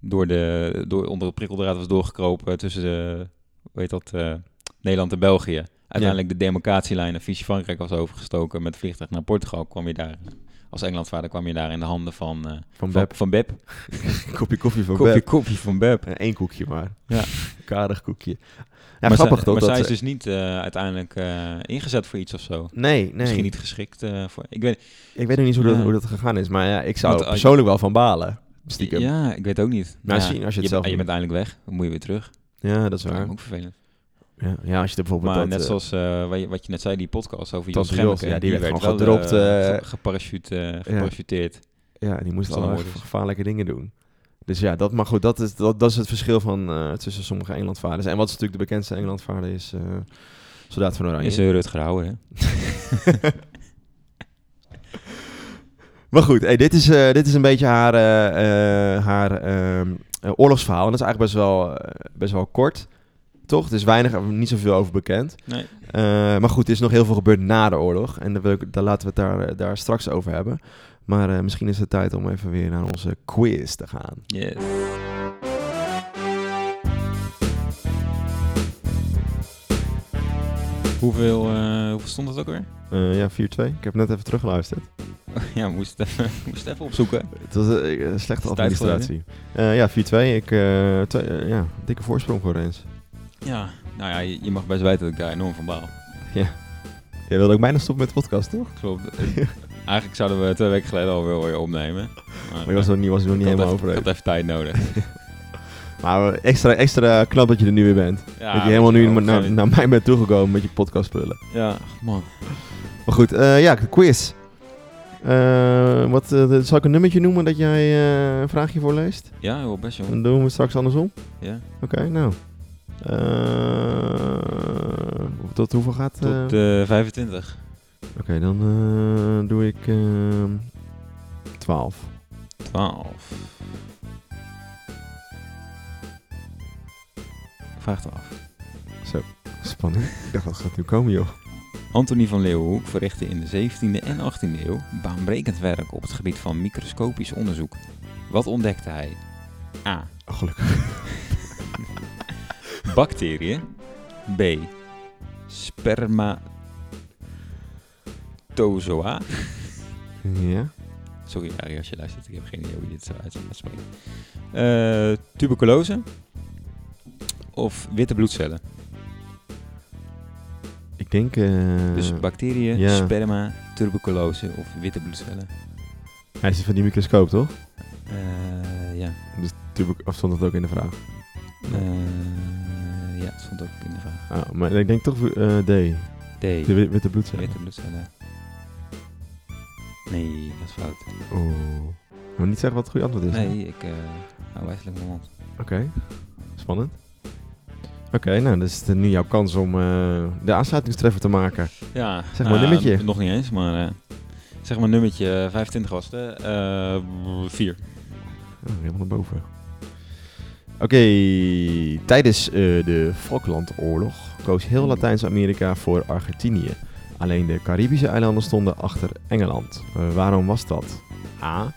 Speaker 3: door de, door, onder de prikkeldraad was doorgekropen tussen de, heet dat, Nederland en België. Uiteindelijk de demarcatielijn naar Vichy Frankrijk was overgestoken met vliegtuig naar Portugal. kwam je daar, als Engelandvaarder kwam je daar in de handen van,
Speaker 2: Van Beb.
Speaker 3: van Beb.
Speaker 2: kopje koffie van
Speaker 3: Kopje
Speaker 2: Beb.
Speaker 3: koffie van Beb.
Speaker 2: Eén koekje maar.
Speaker 3: Ja.
Speaker 2: Karig koekje. Ja,
Speaker 3: maar
Speaker 2: grappig toch?
Speaker 3: Maar
Speaker 2: dat
Speaker 3: zij is dus niet eh, uiteindelijk eh, ingezet voor iets of zo.
Speaker 2: Nee, nee.
Speaker 3: Misschien niet geschikt eh, voor... Ik weet,
Speaker 2: Ik weet nog niet hoe dat,
Speaker 3: Ja.
Speaker 2: hoe dat gegaan is, maar ja, ik zou
Speaker 3: Want,
Speaker 2: persoonlijk wel van balen. Stiekem. Ja,
Speaker 3: Ja, ik weet ook niet.
Speaker 2: Nou,
Speaker 3: ja,
Speaker 2: zien als je het
Speaker 3: je,
Speaker 2: zelf
Speaker 3: en je bent eindelijk weg, dan moet je weer terug.
Speaker 2: dat is waar.
Speaker 3: ook vervelend.
Speaker 2: Ja, ja, als je bijvoorbeeld
Speaker 3: Maar
Speaker 2: dat,
Speaker 3: net zoals wat, je, wat je net zei, die podcast over Jos, Remmeke,
Speaker 2: ja, die werd gewoon gedropt,
Speaker 3: ge- geparachute- geparachuteerd.
Speaker 2: Ja, die moest
Speaker 3: is.
Speaker 2: gevaarlijke dingen doen. Dus ja, dat, maar goed, dat is, dat, dat is het verschil van, eh, tussen sommige Engelandvaarders. En wat is natuurlijk de bekendste Engelandvaarder is eh Soldaat van Oranje.
Speaker 3: Is uh, Rutger Hauer, hè?
Speaker 2: Maar goed, hey, dit, is, eh, dit is een beetje haar, haar ehm, eh, oorlogsverhaal. En dat is eigenlijk best wel, best wel kort, toch? Er is weinig, niet zoveel over bekend.
Speaker 3: Nee.
Speaker 2: Eh, maar goed, er is nog heel veel gebeurd na de oorlog. En daar, wil ik- daar laten we het daar, eh, daar straks over hebben. Maar eh, misschien is het tijd om even weer naar onze quiz te gaan.
Speaker 3: Yes. Hoeveel, hoeveel stond het ook weer?
Speaker 2: Ja, 4-2. Ik heb net even teruggeluisterd.
Speaker 3: ja, we moesten het even, het even opzoeken.
Speaker 2: Het was een slechte administratie. Ja, 4-2. Ik, ja, dikke voorsprong voor Rens.
Speaker 3: Ja, nou ja, je, je mag best weten dat ik daar enorm van baal.
Speaker 2: Jij wilde ook bijna stoppen met de podcast, toch?
Speaker 3: Klopt. Eigenlijk zouden we twee weken geleden alweer weer opnemen.
Speaker 2: Maar je was nog niet, was er nog niet helemaal
Speaker 3: even, ik
Speaker 2: over.
Speaker 3: had even tijd nodig.
Speaker 2: Maar extra, extra knap dat je er nu weer bent.
Speaker 3: Ja,
Speaker 2: dat je helemaal nu
Speaker 3: wel,
Speaker 2: naar, mij bent toegekomen met je podcast spullen.
Speaker 3: Ja, man.
Speaker 2: Maar goed, eh, ja, quiz. Eh, wat, eh, zal ik een nummertje noemen dat jij een vraagje voorleest?
Speaker 3: Ja, joh, best joh.
Speaker 2: Dan doen we het straks andersom.
Speaker 3: Ja.
Speaker 2: Oké, nou. Eh, tot hoeveel gaat? eh?
Speaker 3: Tot eh 25.
Speaker 2: Oké, dan eh, doe ik ehm 12.
Speaker 3: 12. Vraag 12.
Speaker 2: Spannend. Ik dacht, wat gaat nu komen, joh?
Speaker 3: Antonie van Leeuwenhoek verrichtte in de 17e en 18e eeuw baanbrekend werk op het gebied van microscopisch onderzoek. Wat ontdekte hij? A.
Speaker 2: Oh, gelukkig.
Speaker 3: Bacteriën. B. Spermatozoa.
Speaker 2: Ja.
Speaker 3: Sorry, Arie, als je luistert. Ik heb geen idee hoe je dit zo uit moet spreken. Eh, tuberculose. Of witte bloedcellen.
Speaker 2: Ik denk... eh,
Speaker 3: dus bacteriën,
Speaker 2: ja.
Speaker 3: sperma, tuberculose of witte bloedcellen.
Speaker 2: hij is van die microscoop, toch?
Speaker 3: Eh, ja.
Speaker 2: Tuber of stond dat ook in de vraag?
Speaker 3: Eh, ja, het stond ook in de vraag.
Speaker 2: Ah, maar ik denk toch eh, D.
Speaker 3: D.
Speaker 2: De wi- witte bloedcellen.
Speaker 3: Witte bloedcellen. Nee, dat is fout.
Speaker 2: Oh. Maar niet zeggen wat het goede antwoord is. hè?
Speaker 3: Nee, ik eh hou wijselijk mijn mond.
Speaker 2: Oké. Spannend. Oké, nou, dan is het nu jouw kans om eh, de aansluitingstreffer te maken.
Speaker 3: Ja,
Speaker 2: Zeg maar een
Speaker 3: nou,
Speaker 2: nummertje.
Speaker 3: Nog niet eens, maar eh, zeg maar nummertje eh, 25 was het. hè? Eh 4.
Speaker 2: Oh, helemaal naar boven. Oké, tijdens eh, de Falklandoorlog koos heel Latijns-Amerika voor Argentinië. Alleen de Caribische eilanden stonden achter Engeland. Eh, waarom was dat? A.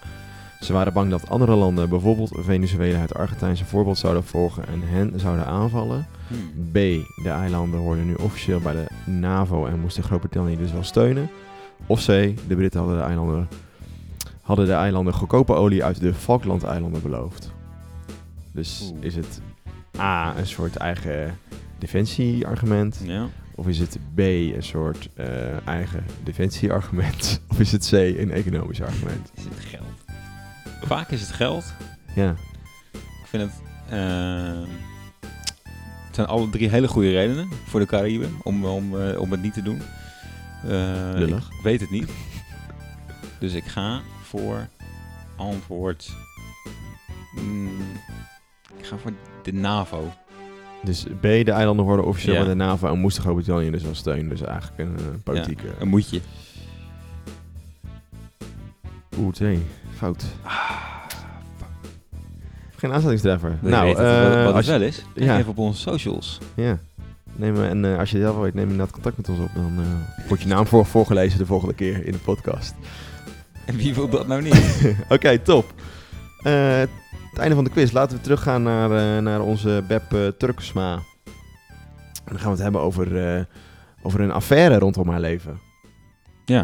Speaker 2: Ze waren bang dat andere landen, bijvoorbeeld Venezuela, het Argentijnse voorbeeld zouden volgen en hen zouden aanvallen.
Speaker 3: Hmm.
Speaker 2: B. De eilanden hoorden nu officieel bij de NAVO en moesten Groot-Brittannië dus wel steunen. Of C. De Britten hadden de eilanden, hadden de eilanden goedkope olie uit de Falklandeilanden beloofd. Dus
Speaker 3: Oeh.
Speaker 2: is het A. een soort eigen defensieargument?
Speaker 3: Ja.
Speaker 2: Of is het B. een soort eh, eigen defensieargument? Of is het C. een economisch argument?
Speaker 3: Is het geld? Vaak is het geld.
Speaker 2: Ja,
Speaker 3: Ik vind het... eh, het zijn alle drie hele goede redenen voor de Cariben om, om, eh, om het niet te doen. Eh,
Speaker 2: Lullig.
Speaker 3: Ik weet het niet. Dus ik ga voor antwoord... mm, ik ga voor de NAVO.
Speaker 2: dus B. De eilanden hoorden officieel
Speaker 3: Ja.
Speaker 2: bij de NAVO en moesten Groot-Brittannië dus wel steunen. Dus eigenlijk een eh, politieke...
Speaker 3: Een moedje.
Speaker 2: Oeh, nee. Fout. Geen geen
Speaker 3: je
Speaker 2: nou, eh,
Speaker 3: wat, het wel is?
Speaker 2: Ja.
Speaker 3: even op onze socials.
Speaker 2: ja. Neem, eh, en als je het zelf weet, neem inderdaad contact met ons op. Dan wordt je naam voor, voorgelezen de volgende keer in de podcast.
Speaker 3: En wie wil dat nou niet?
Speaker 2: Oké, top. Het einde van de quiz. Laten we teruggaan naar, eh, naar onze Beb eh, Turksma. En dan gaan we het hebben over, eh, over een affaire rondom haar leven.
Speaker 3: Ja.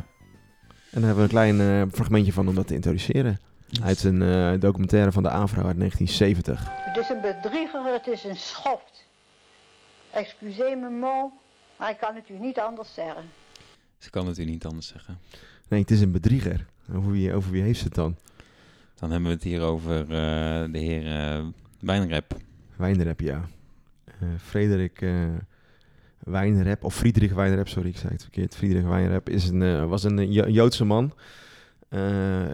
Speaker 2: En daar hebben we een klein eh, fragmentje van om dat te introduceren. Uit een eh, documentaire van de AVRO uit 1970.
Speaker 4: Het is een bedrieger, het is een schoft. Excusez me, mot, maar ik kan het u niet anders zeggen.
Speaker 3: Ze kan het u niet anders zeggen.
Speaker 2: Nee, het is een bedrieger. Over wie, over wie heeft ze het dan?
Speaker 3: Dan hebben we het hier over eh, de heer eh Wijnrep.
Speaker 2: Wijnrep, ja. Eh, Frederik Wijnrep, of Friedrich Wijnrep, sorry, ik zei het verkeerd. Friedrich Wijnrep is een, was een Jo- Joodse man.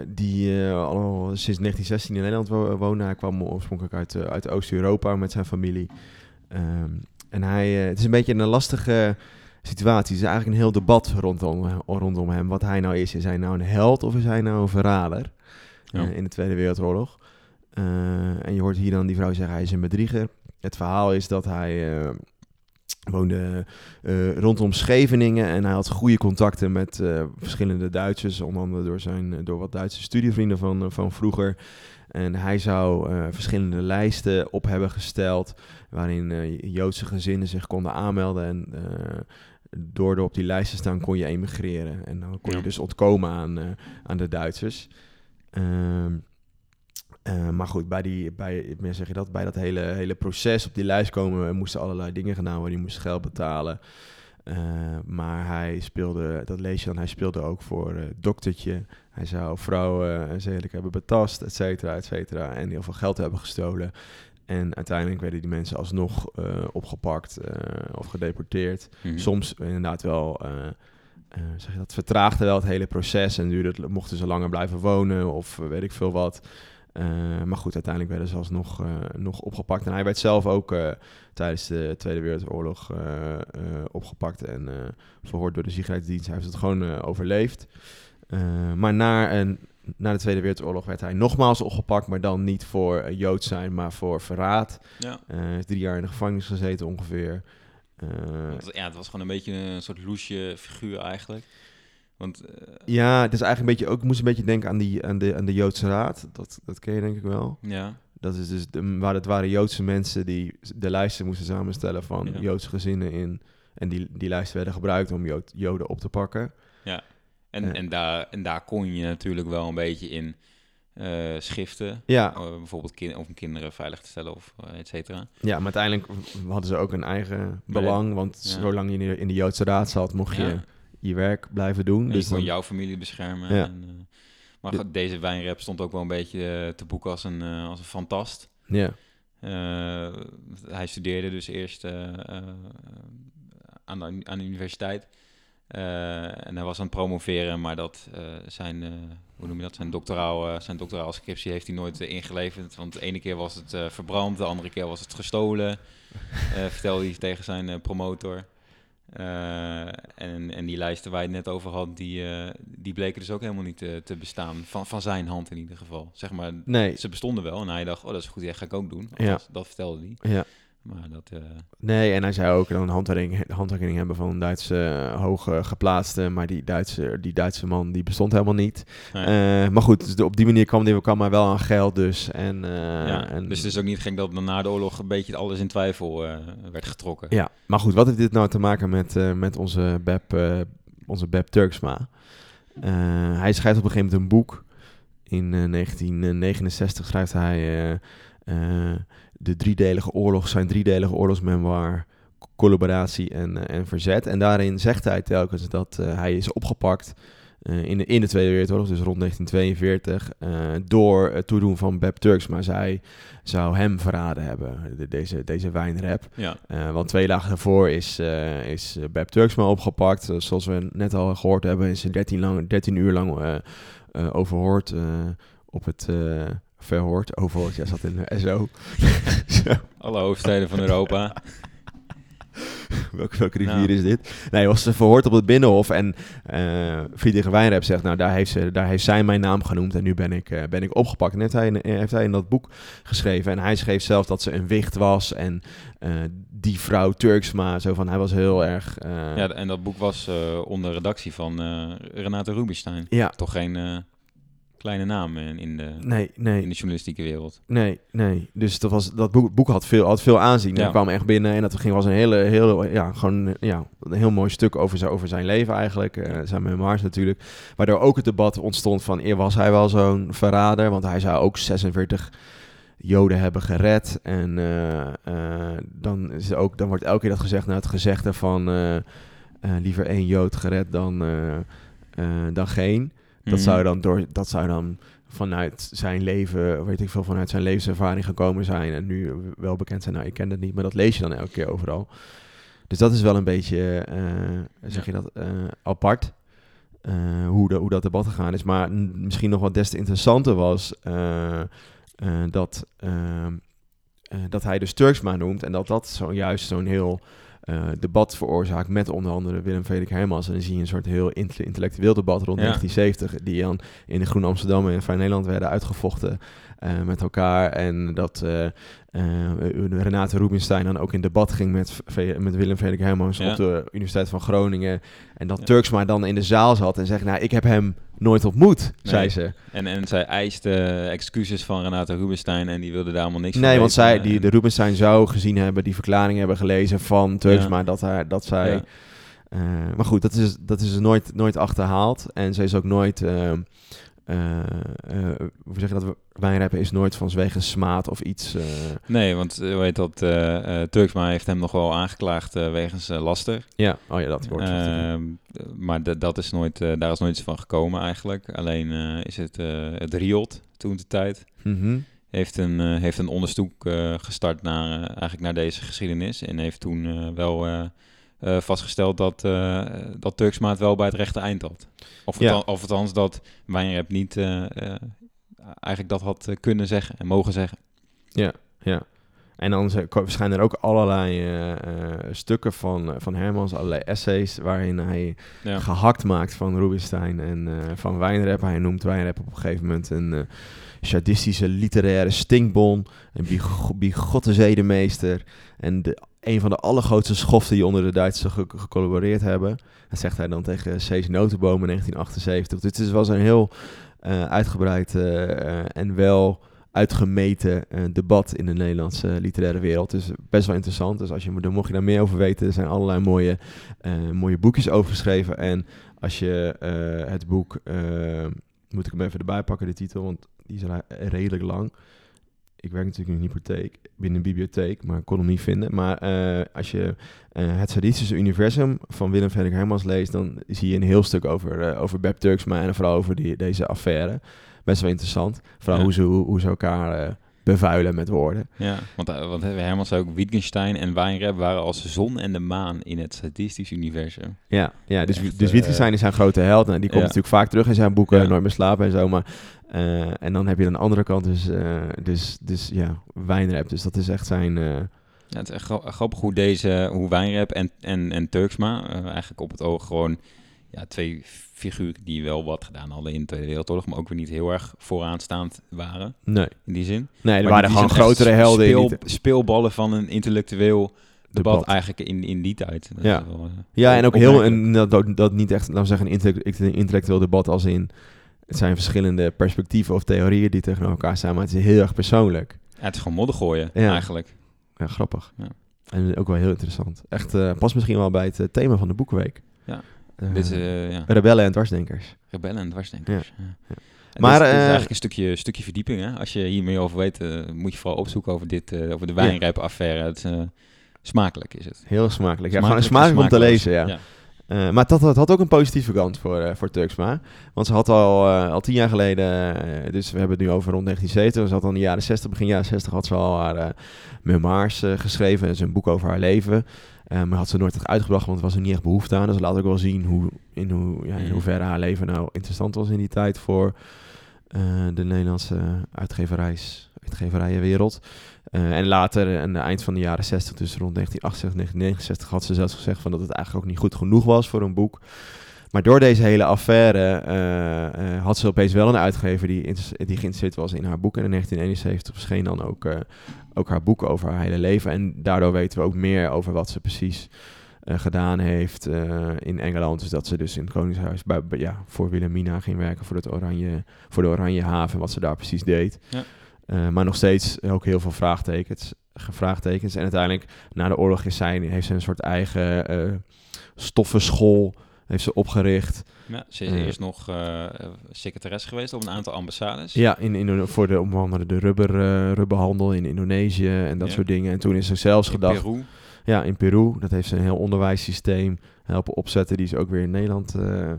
Speaker 2: die al sinds 1916 in Nederland wo- woonde. Hij kwam oorspronkelijk uit, uit Oost-Europa met zijn familie. Ehm, en hij, het is een beetje een lastige situatie. Het is eigenlijk een heel debat rondom, rondom hem. Wat hij nou is. Is hij nou een held of is hij nou een verrader?
Speaker 3: Ja.
Speaker 2: eh, in de Tweede Wereldoorlog. Eh, en je hoort hier dan die vrouw zeggen, hij is een bedrieger. Het verhaal is dat hij eh, woonde rondom Scheveningen en hij had goede contacten met verschillende Duitsers, onder andere door, zijn, door wat Duitse studievrienden van, van vroeger. En hij zou verschillende lijsten op hebben gesteld waarin Joodse gezinnen zich konden aanmelden. En door er op die lijst te staan kon je emigreren. En dan kon je dus ontkomen aan, aan de Duitsers. Ehm, eh, maar goed, bij, die, bij, zeg je dat, bij dat hele, hele proces op die lijst komen moesten allerlei dingen gedaan worden. Je moest geld betalen. Eh, maar hij speelde, dat lees je dan, hij speelde ook voor eh, doktertje. Hij zou vrouwen uh, zedelijk hebben betast, et cetera, et cetera. En heel veel geld hebben gestolen. En uiteindelijk werden die mensen alsnog eh, opgepakt eh, of gedeporteerd.
Speaker 3: Mhm.
Speaker 2: Soms inderdaad wel, eh, zeg je dat, vertraagde wel het hele proces en duurde mochten ze langer blijven wonen of weet ik veel wat. Eh, maar goed, uiteindelijk werden ze alsnog eh, nog opgepakt. En hij werd zelf ook tijdens de Tweede Wereldoorlog opgepakt en verhoord door de Sicherheidsdienst. Hij heeft het gewoon overleefd. Maar na, een, na de Tweede Wereldoorlog werd hij nogmaals opgepakt, maar dan niet voor Jood zijn, maar voor verraad.
Speaker 3: Ja.
Speaker 2: Drie jaar in de gevangenis gezeten ongeveer.
Speaker 3: Want, ja, het was gewoon een beetje een soort loesje figuur eigenlijk. Want, uh,
Speaker 2: ja, het is eigenlijk een beetje ook, ik moest een beetje denken aan, die, aan, de, aan de Joodse Raad. Dat, dat ken je denk ik wel.
Speaker 3: Ja.
Speaker 2: Dat is dus, de, waar het waren Joodse mensen die de lijsten moesten samenstellen van ja. Joodse gezinnen in. En die, die lijsten werden gebruikt om Jood, Joden op te pakken.
Speaker 3: Ja, en, uh, en, daar, en daar kon je natuurlijk wel een beetje in uh, schiften.
Speaker 2: Ja.
Speaker 3: Uh, bijvoorbeeld kind, om kinderen veilig te stellen of uh, et cetera.
Speaker 2: Ja, maar uiteindelijk hadden ze ook een eigen belang. Want ja. zolang je in de, in de Joodse raad zat, mocht je ja. je werk blijven doen.
Speaker 3: En
Speaker 2: dus
Speaker 3: je
Speaker 2: dan...
Speaker 3: jouw familie beschermen.
Speaker 2: Ja.
Speaker 3: En, maar deze wijnrap stond ook wel een beetje te boeken als een, als een fantast.
Speaker 2: Ja.
Speaker 3: hij studeerde dus eerst aan, de, aan de universiteit. Uh, en hij was aan het promoveren, maar dat uh, zijn, uh, hoe noem je dat, zijn doctoraal, zijn doctoraal scriptie heeft hij nooit ingeleverd. Want de ene keer was het verbrand, de andere keer was het gestolen, vertelde hij tegen zijn promotor. en, en die lijsten waar je het net over had, die, die bleken dus ook helemaal niet te, te, bestaan. Van, van zijn hand in ieder geval. Zeg maar,
Speaker 2: nee.
Speaker 3: ze bestonden wel. En hij dacht, oh dat is goed idee, ga ik ook doen.
Speaker 2: Ja.
Speaker 3: Dat, dat vertelde hij.
Speaker 2: Ja.
Speaker 3: Maar dat, uh...
Speaker 2: Nee, en hij zou ook een handtekening, handtekening hebben van een Duitse uh, hoge geplaatste, maar die Duitse, die Duitse man die bestond helemaal niet. Uh, maar goed, dus op die manier kwam hij kwam wel aan geld dus. En,
Speaker 3: ja,
Speaker 2: en,
Speaker 3: dus het is ook niet gek dat na de oorlog een beetje alles in twijfel werd getrokken.
Speaker 2: Ja, maar goed, wat heeft dit nou te maken met, met onze Beb, onze Beb Turksma? hij schrijft op een gegeven moment een boek. In 1969 schrijft hij de driedelige oorlog, zijn driedelige oorlogsmemoir, collaboratie en, uh, en verzet. En daarin zegt hij telkens dat uh, hij is opgepakt uh, in, de, in de Tweede Wereldoorlog, dus rond 1942, door het toedoen van Beb Turks. Maar zij zou hem verraden hebben, de, deze, deze wijnrap.
Speaker 3: Ja.
Speaker 2: want twee dagen daarvoor is, is Beb Turksma opgepakt. zoals we net al gehoord hebben, is ze 13, lang, 13 uur lang overhoord op het verhoord, overhoord. Ja, zat in de SO.
Speaker 3: Alle hoofdsteden van Europa.
Speaker 2: welke, welke rivier
Speaker 3: Nou.
Speaker 2: is dit? Nee, was verhoord op het Binnenhof en eh Friedrich Wijnrep zegt, nou daar heeft, ze, daar heeft zij mijn naam genoemd en nu ben ik, eh, ben ik opgepakt. En heeft hij, heeft hij in dat boek geschreven en hij schreef zelf dat ze een wicht was en eh, die vrouw Turksma, zo van, hij was heel erg...
Speaker 3: Ja, en dat boek was onder redactie van Renate Rubinstein.
Speaker 2: ja,
Speaker 3: Toch geen kleine naam in, in, de,
Speaker 2: nee, nee.
Speaker 3: in de journalistieke wereld.
Speaker 2: Nee, nee. Dus dat, was, dat boek, boek had, veel, had veel aanzien.
Speaker 3: Ja.
Speaker 2: Hij kwam echt binnen en dat ging, was een hele, hele ja, gewoon, ja, een heel mooi stuk over zijn, over zijn leven eigenlijk. eh, zijn memoirs natuurlijk. Waardoor ook het debat ontstond van, eer was hij wel zo'n verrader? Want hij zou ook 46 Joden hebben gered. En eh, eh, dan, is ook, dan wordt elke keer dat gezegd naar het gezegde van... eh, eh, liever één Jood gered dan, eh, eh, dan geen. Dat,
Speaker 3: Mhm.
Speaker 2: zou dan door, dat zou dan vanuit zijn leven, weet ik veel, vanuit zijn levenservaring gekomen zijn. En nu wel bekend zijn. Nou, ik ken het niet, maar dat lees je dan elke keer overal. Dus dat is wel een beetje, eh, zeg je dat, eh, apart. eh, hoe, de, hoe dat debat gegaan is. Maar misschien nog wat des te interessanter was dat, ehm, eh, dat hij dus Turksma noemt. En dat dat zo, juist zo'n heel eh, debat veroorzaakt met onder andere Willem Frederik Hermans. En dan zie je een soort heel inte- intellectueel debat rond
Speaker 3: Ja.
Speaker 2: 1970, die dan in de Groen Amsterdam en Vrij Nederland werden uitgevochten eh, met elkaar. En dat eh, Renate Rubinstein dan ook in debat ging met, met Willem Frederik Hermans
Speaker 3: Ja.
Speaker 2: op de Universiteit van Groningen. En dat
Speaker 3: Ja.
Speaker 2: Turksma dan in de zaal zat en zegt, nou, ik heb hem nooit ontmoet, zei ze.
Speaker 3: En, en zij eiste excuses van Renate Rubinstein en die wilde daar allemaal niks van
Speaker 2: Nee, want zij, die, de Rubinstein zou gezien hebben, die verklaring hebben gelezen van Turksma,
Speaker 3: Ja.
Speaker 2: dat, hij, dat zij...
Speaker 3: Ja.
Speaker 2: eh, maar goed, dat is, dat is nooit, nooit achterhaald. En ze is ook nooit... eh, eh, eh, hoe zeg je dat? Wijnrappen is nooit van zwegen smaad of iets. eh,
Speaker 3: Nee, want heet dat, Turksma heeft hem nog wel aangeklaagd wegens laster.
Speaker 2: ja, oh ja, dat wordt.
Speaker 3: Ehm, maar dat is nooit, daar is nooit iets van gekomen eigenlijk. Alleen is het, het RIOT toen de tijd
Speaker 2: Mhm.
Speaker 3: heeft een, heeft een onderzoek gestart naar, eigenlijk naar deze geschiedenis. En heeft toen wel eh, vastgesteld dat, eh dat Turksma het wel bij het rechte eind had. Of,
Speaker 2: Ja.
Speaker 3: of althans dat Wijnrep niet eh, eigenlijk dat had kunnen zeggen en mogen zeggen.
Speaker 2: Ja, ja. En dan zijn- er ook allerlei stukken van, van Hermans, allerlei essays, waarin hij
Speaker 3: Ja.
Speaker 2: gehakt maakt van Rubinstein en van Wijnrep. Hij noemt Wijnrep op een gegeven moment een sadistische literaire stinkbon, een big- bigotte zedemeester en de, een van de allergrootste schoften die onder de Duitsers ge- gecollaboreerd hebben. Dat zegt hij dan tegen Cees Notenboom in 1978. Dus het was een heel eh, uitgebreid eh, eh, en wel uitgemeten debat in de Nederlandse literaire wereld. Dus best wel interessant. Dus als je, mocht je daar meer over weten, er zijn allerlei mooie, mooie boekjes over geschreven. En als je het boek, moet ik hem even erbij pakken, de titel, want die is redelijk lang. Ik werk natuurlijk in een hypotheek, binnen een bibliotheek, maar ik kon hem niet vinden. Maar eh, als je eh, het Sadistische Universum van Willem Frederik Hermans leest, dan zie je een heel stuk over, eh, over Beb Turksma en vooral over die, deze affaire. Best wel interessant. Vooral
Speaker 3: Ja.
Speaker 2: hoe, ze, hoe, hoe ze elkaar bevuilen met woorden.
Speaker 3: Ja, want, eh, want Herman zei ook, Wittgenstein en Wijnrep waren als de zon en de maan in het statistisch universum.
Speaker 2: Ja, ja dus,
Speaker 3: Echt,
Speaker 2: dus
Speaker 3: eh,
Speaker 2: Wittgenstein is zijn grote held. Nou, die komt
Speaker 3: ja.
Speaker 2: natuurlijk vaak terug in zijn boeken,
Speaker 3: Ja.
Speaker 2: Nooit meer slapen en zo. Maar, eh, en dan heb je aan de andere kant dus, dus, dus ja, Wijnrep. Dus dat is echt zijn...
Speaker 3: Ja, het is echt gra- grappig hoe deze, hoe Wijnrep en, en, en Turksma eigenlijk op het oog gewoon ja, twee figuren die wel wat gedaan hadden in de Tweede Wereldoorlog, maar ook weer niet heel erg vooraanstaand waren
Speaker 2: nee.
Speaker 3: in die zin.
Speaker 2: Nee, er waren gewoon grotere helden. in
Speaker 3: Speel, speelballen van een intellectueel debat,
Speaker 2: Debat.
Speaker 3: eigenlijk in, in die tijd. Dat
Speaker 2: Ja.
Speaker 3: wel, eh,
Speaker 2: Ja, en ook heel, en dat, dat, niet echt, laten we zeggen, een intellect- intellectueel debat als in, het zijn verschillende perspectieven of theorieën die tegenover elkaar staan, maar het is heel erg persoonlijk.
Speaker 3: Ja, het is gewoon modder gooien,
Speaker 2: Ja.
Speaker 3: eigenlijk.
Speaker 2: Ja, grappig.
Speaker 3: Ja.
Speaker 2: En ook wel heel interessant. Echt, eh past misschien wel bij het eh, thema van de boekenweek.
Speaker 3: Ja.
Speaker 2: Eh,
Speaker 3: Dit eh, ja,
Speaker 2: Rebellen en dwarsdenkers.
Speaker 3: rebellen en dwarsdenkers. Ja. En
Speaker 2: Maar,
Speaker 3: dit, is- dit is
Speaker 2: eh,
Speaker 3: eigenlijk een stukje, stukje verdieping. Hè? Als je hier meer over weet, moet je vooral opzoeken over, dit, over de wijnrijp-affaire. Het smakelijk is het.
Speaker 2: Heel smakelijk. Ja,
Speaker 3: Smakelijk
Speaker 2: gewoon smakelijk om te lezen, ja. Eh, maar dat, dat had ook een positieve kant voor, eh, voor Turksma. Want ze had al, eh, al tien jaar geleden, dus we hebben het nu over rond 1970. Ze had al in de jaren 60, begin jaren 60, had ze al haar memoirs geschreven. Dus een boek over haar leven. Maar had ze nooit echt uitgebracht, want er was er niet echt behoefte aan. Dus dat laat ook wel zien hoe, in, hoe, ja, in
Speaker 3: Mm.
Speaker 2: hoeverre haar leven nou interessant was in die tijd voor de Nederlandse uitgeverijs, uitgeverijenwereld. Eh, en later, aan het eind van de jaren 60, dus rond 1968, 1969, had ze zelfs gezegd van dat het eigenlijk ook niet goed genoeg was voor een boek. Maar door deze hele affaire eh, eh, had ze opeens wel een uitgever die, die geïnteresseerd was in haar boek. En in 1971 verscheen dan ook, ook haar boek over haar hele leven. En daardoor weten we ook meer over wat ze precies gedaan heeft in Engeland. Dus dat ze dus in het Koningshuis bij- ja, voor Wilhelmina ging werken voor, het oranje, voor de Oranje Haven. Wat ze daar precies deed.
Speaker 3: Ja.
Speaker 2: Eh, maar nog steeds ook heel veel vraagtekens. Vraagtekens. En uiteindelijk, na de oorlog is zij, heeft ze een soort eigen eh stoffenschool heeft ze opgericht.
Speaker 3: Ja, ze is
Speaker 2: Eh.
Speaker 3: eerst nog eh secretares geweest op een aantal ambassades.
Speaker 2: Ja, in, in, voor de onder andere de rubber, eh, rubberhandel in Indonesië en dat
Speaker 3: Ja.
Speaker 2: soort dingen. En toen is ze zelfs
Speaker 3: in
Speaker 2: gedacht,
Speaker 3: Peru.
Speaker 2: ja, in Peru, dat heeft ze een heel onderwijssysteem helpen opzetten, die ze ook weer in Nederland eh,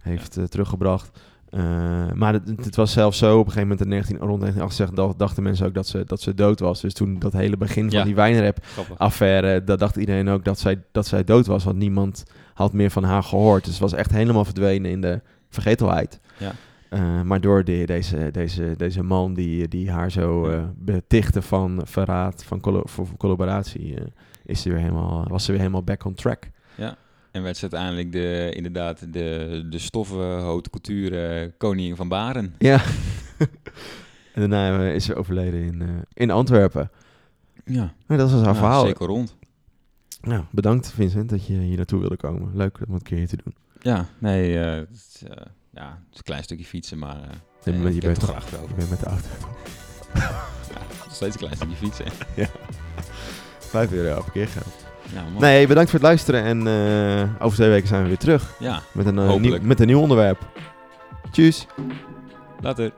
Speaker 2: heeft eh, teruggebracht. Eh, maar het, het was zelfs zo, op een gegeven moment in 19, rond 1968 dacht- dachten mensen ook dat ze, dat ze dood was. Dus toen dat hele begin van
Speaker 3: Ja.
Speaker 2: die wijnrap
Speaker 3: Grappig.
Speaker 2: affaire, dat dacht iedereen ook dat zij, dat zij dood was, want niemand had meer van haar gehoord. Dus ze was echt helemaal verdwenen in de vergetelheid.
Speaker 3: Ja.
Speaker 2: Eh, maar door de, deze, deze, deze man die, die haar zo eh, betichtte van verraad, van, collo- van collaboratie, is ze weer helemaal, was ze weer helemaal back on track.
Speaker 3: En werd ze uiteindelijk de, inderdaad de, de stoffen haute couture koningin van Baren.
Speaker 2: Ja. en daarna eh, is ze overleden in, eh, in Antwerpen.
Speaker 3: Ja,
Speaker 2: Maar dat was haar
Speaker 3: Ja,
Speaker 2: verhaal.
Speaker 3: zeker rond.
Speaker 2: Nou, bedankt Vincent dat je hier naartoe wilde komen. Leuk om het een keer te doen.
Speaker 3: Ja, nee, eh, het, is, ja, het is een klein stukje fietsen, maar
Speaker 2: Nee, maar je bent toch-
Speaker 3: graag
Speaker 2: Je
Speaker 3: over.
Speaker 2: bent met de auto.
Speaker 3: Nog steeds een klein stukje fietsen.
Speaker 2: Vijf euro per keer geld.
Speaker 3: Ja.
Speaker 2: Nee, bedankt voor het luisteren. En eh, over twee weken zijn we weer terug.
Speaker 3: Ja,
Speaker 2: Met een, eh, nieuw, met een nieuw onderwerp. Tjus.
Speaker 3: later.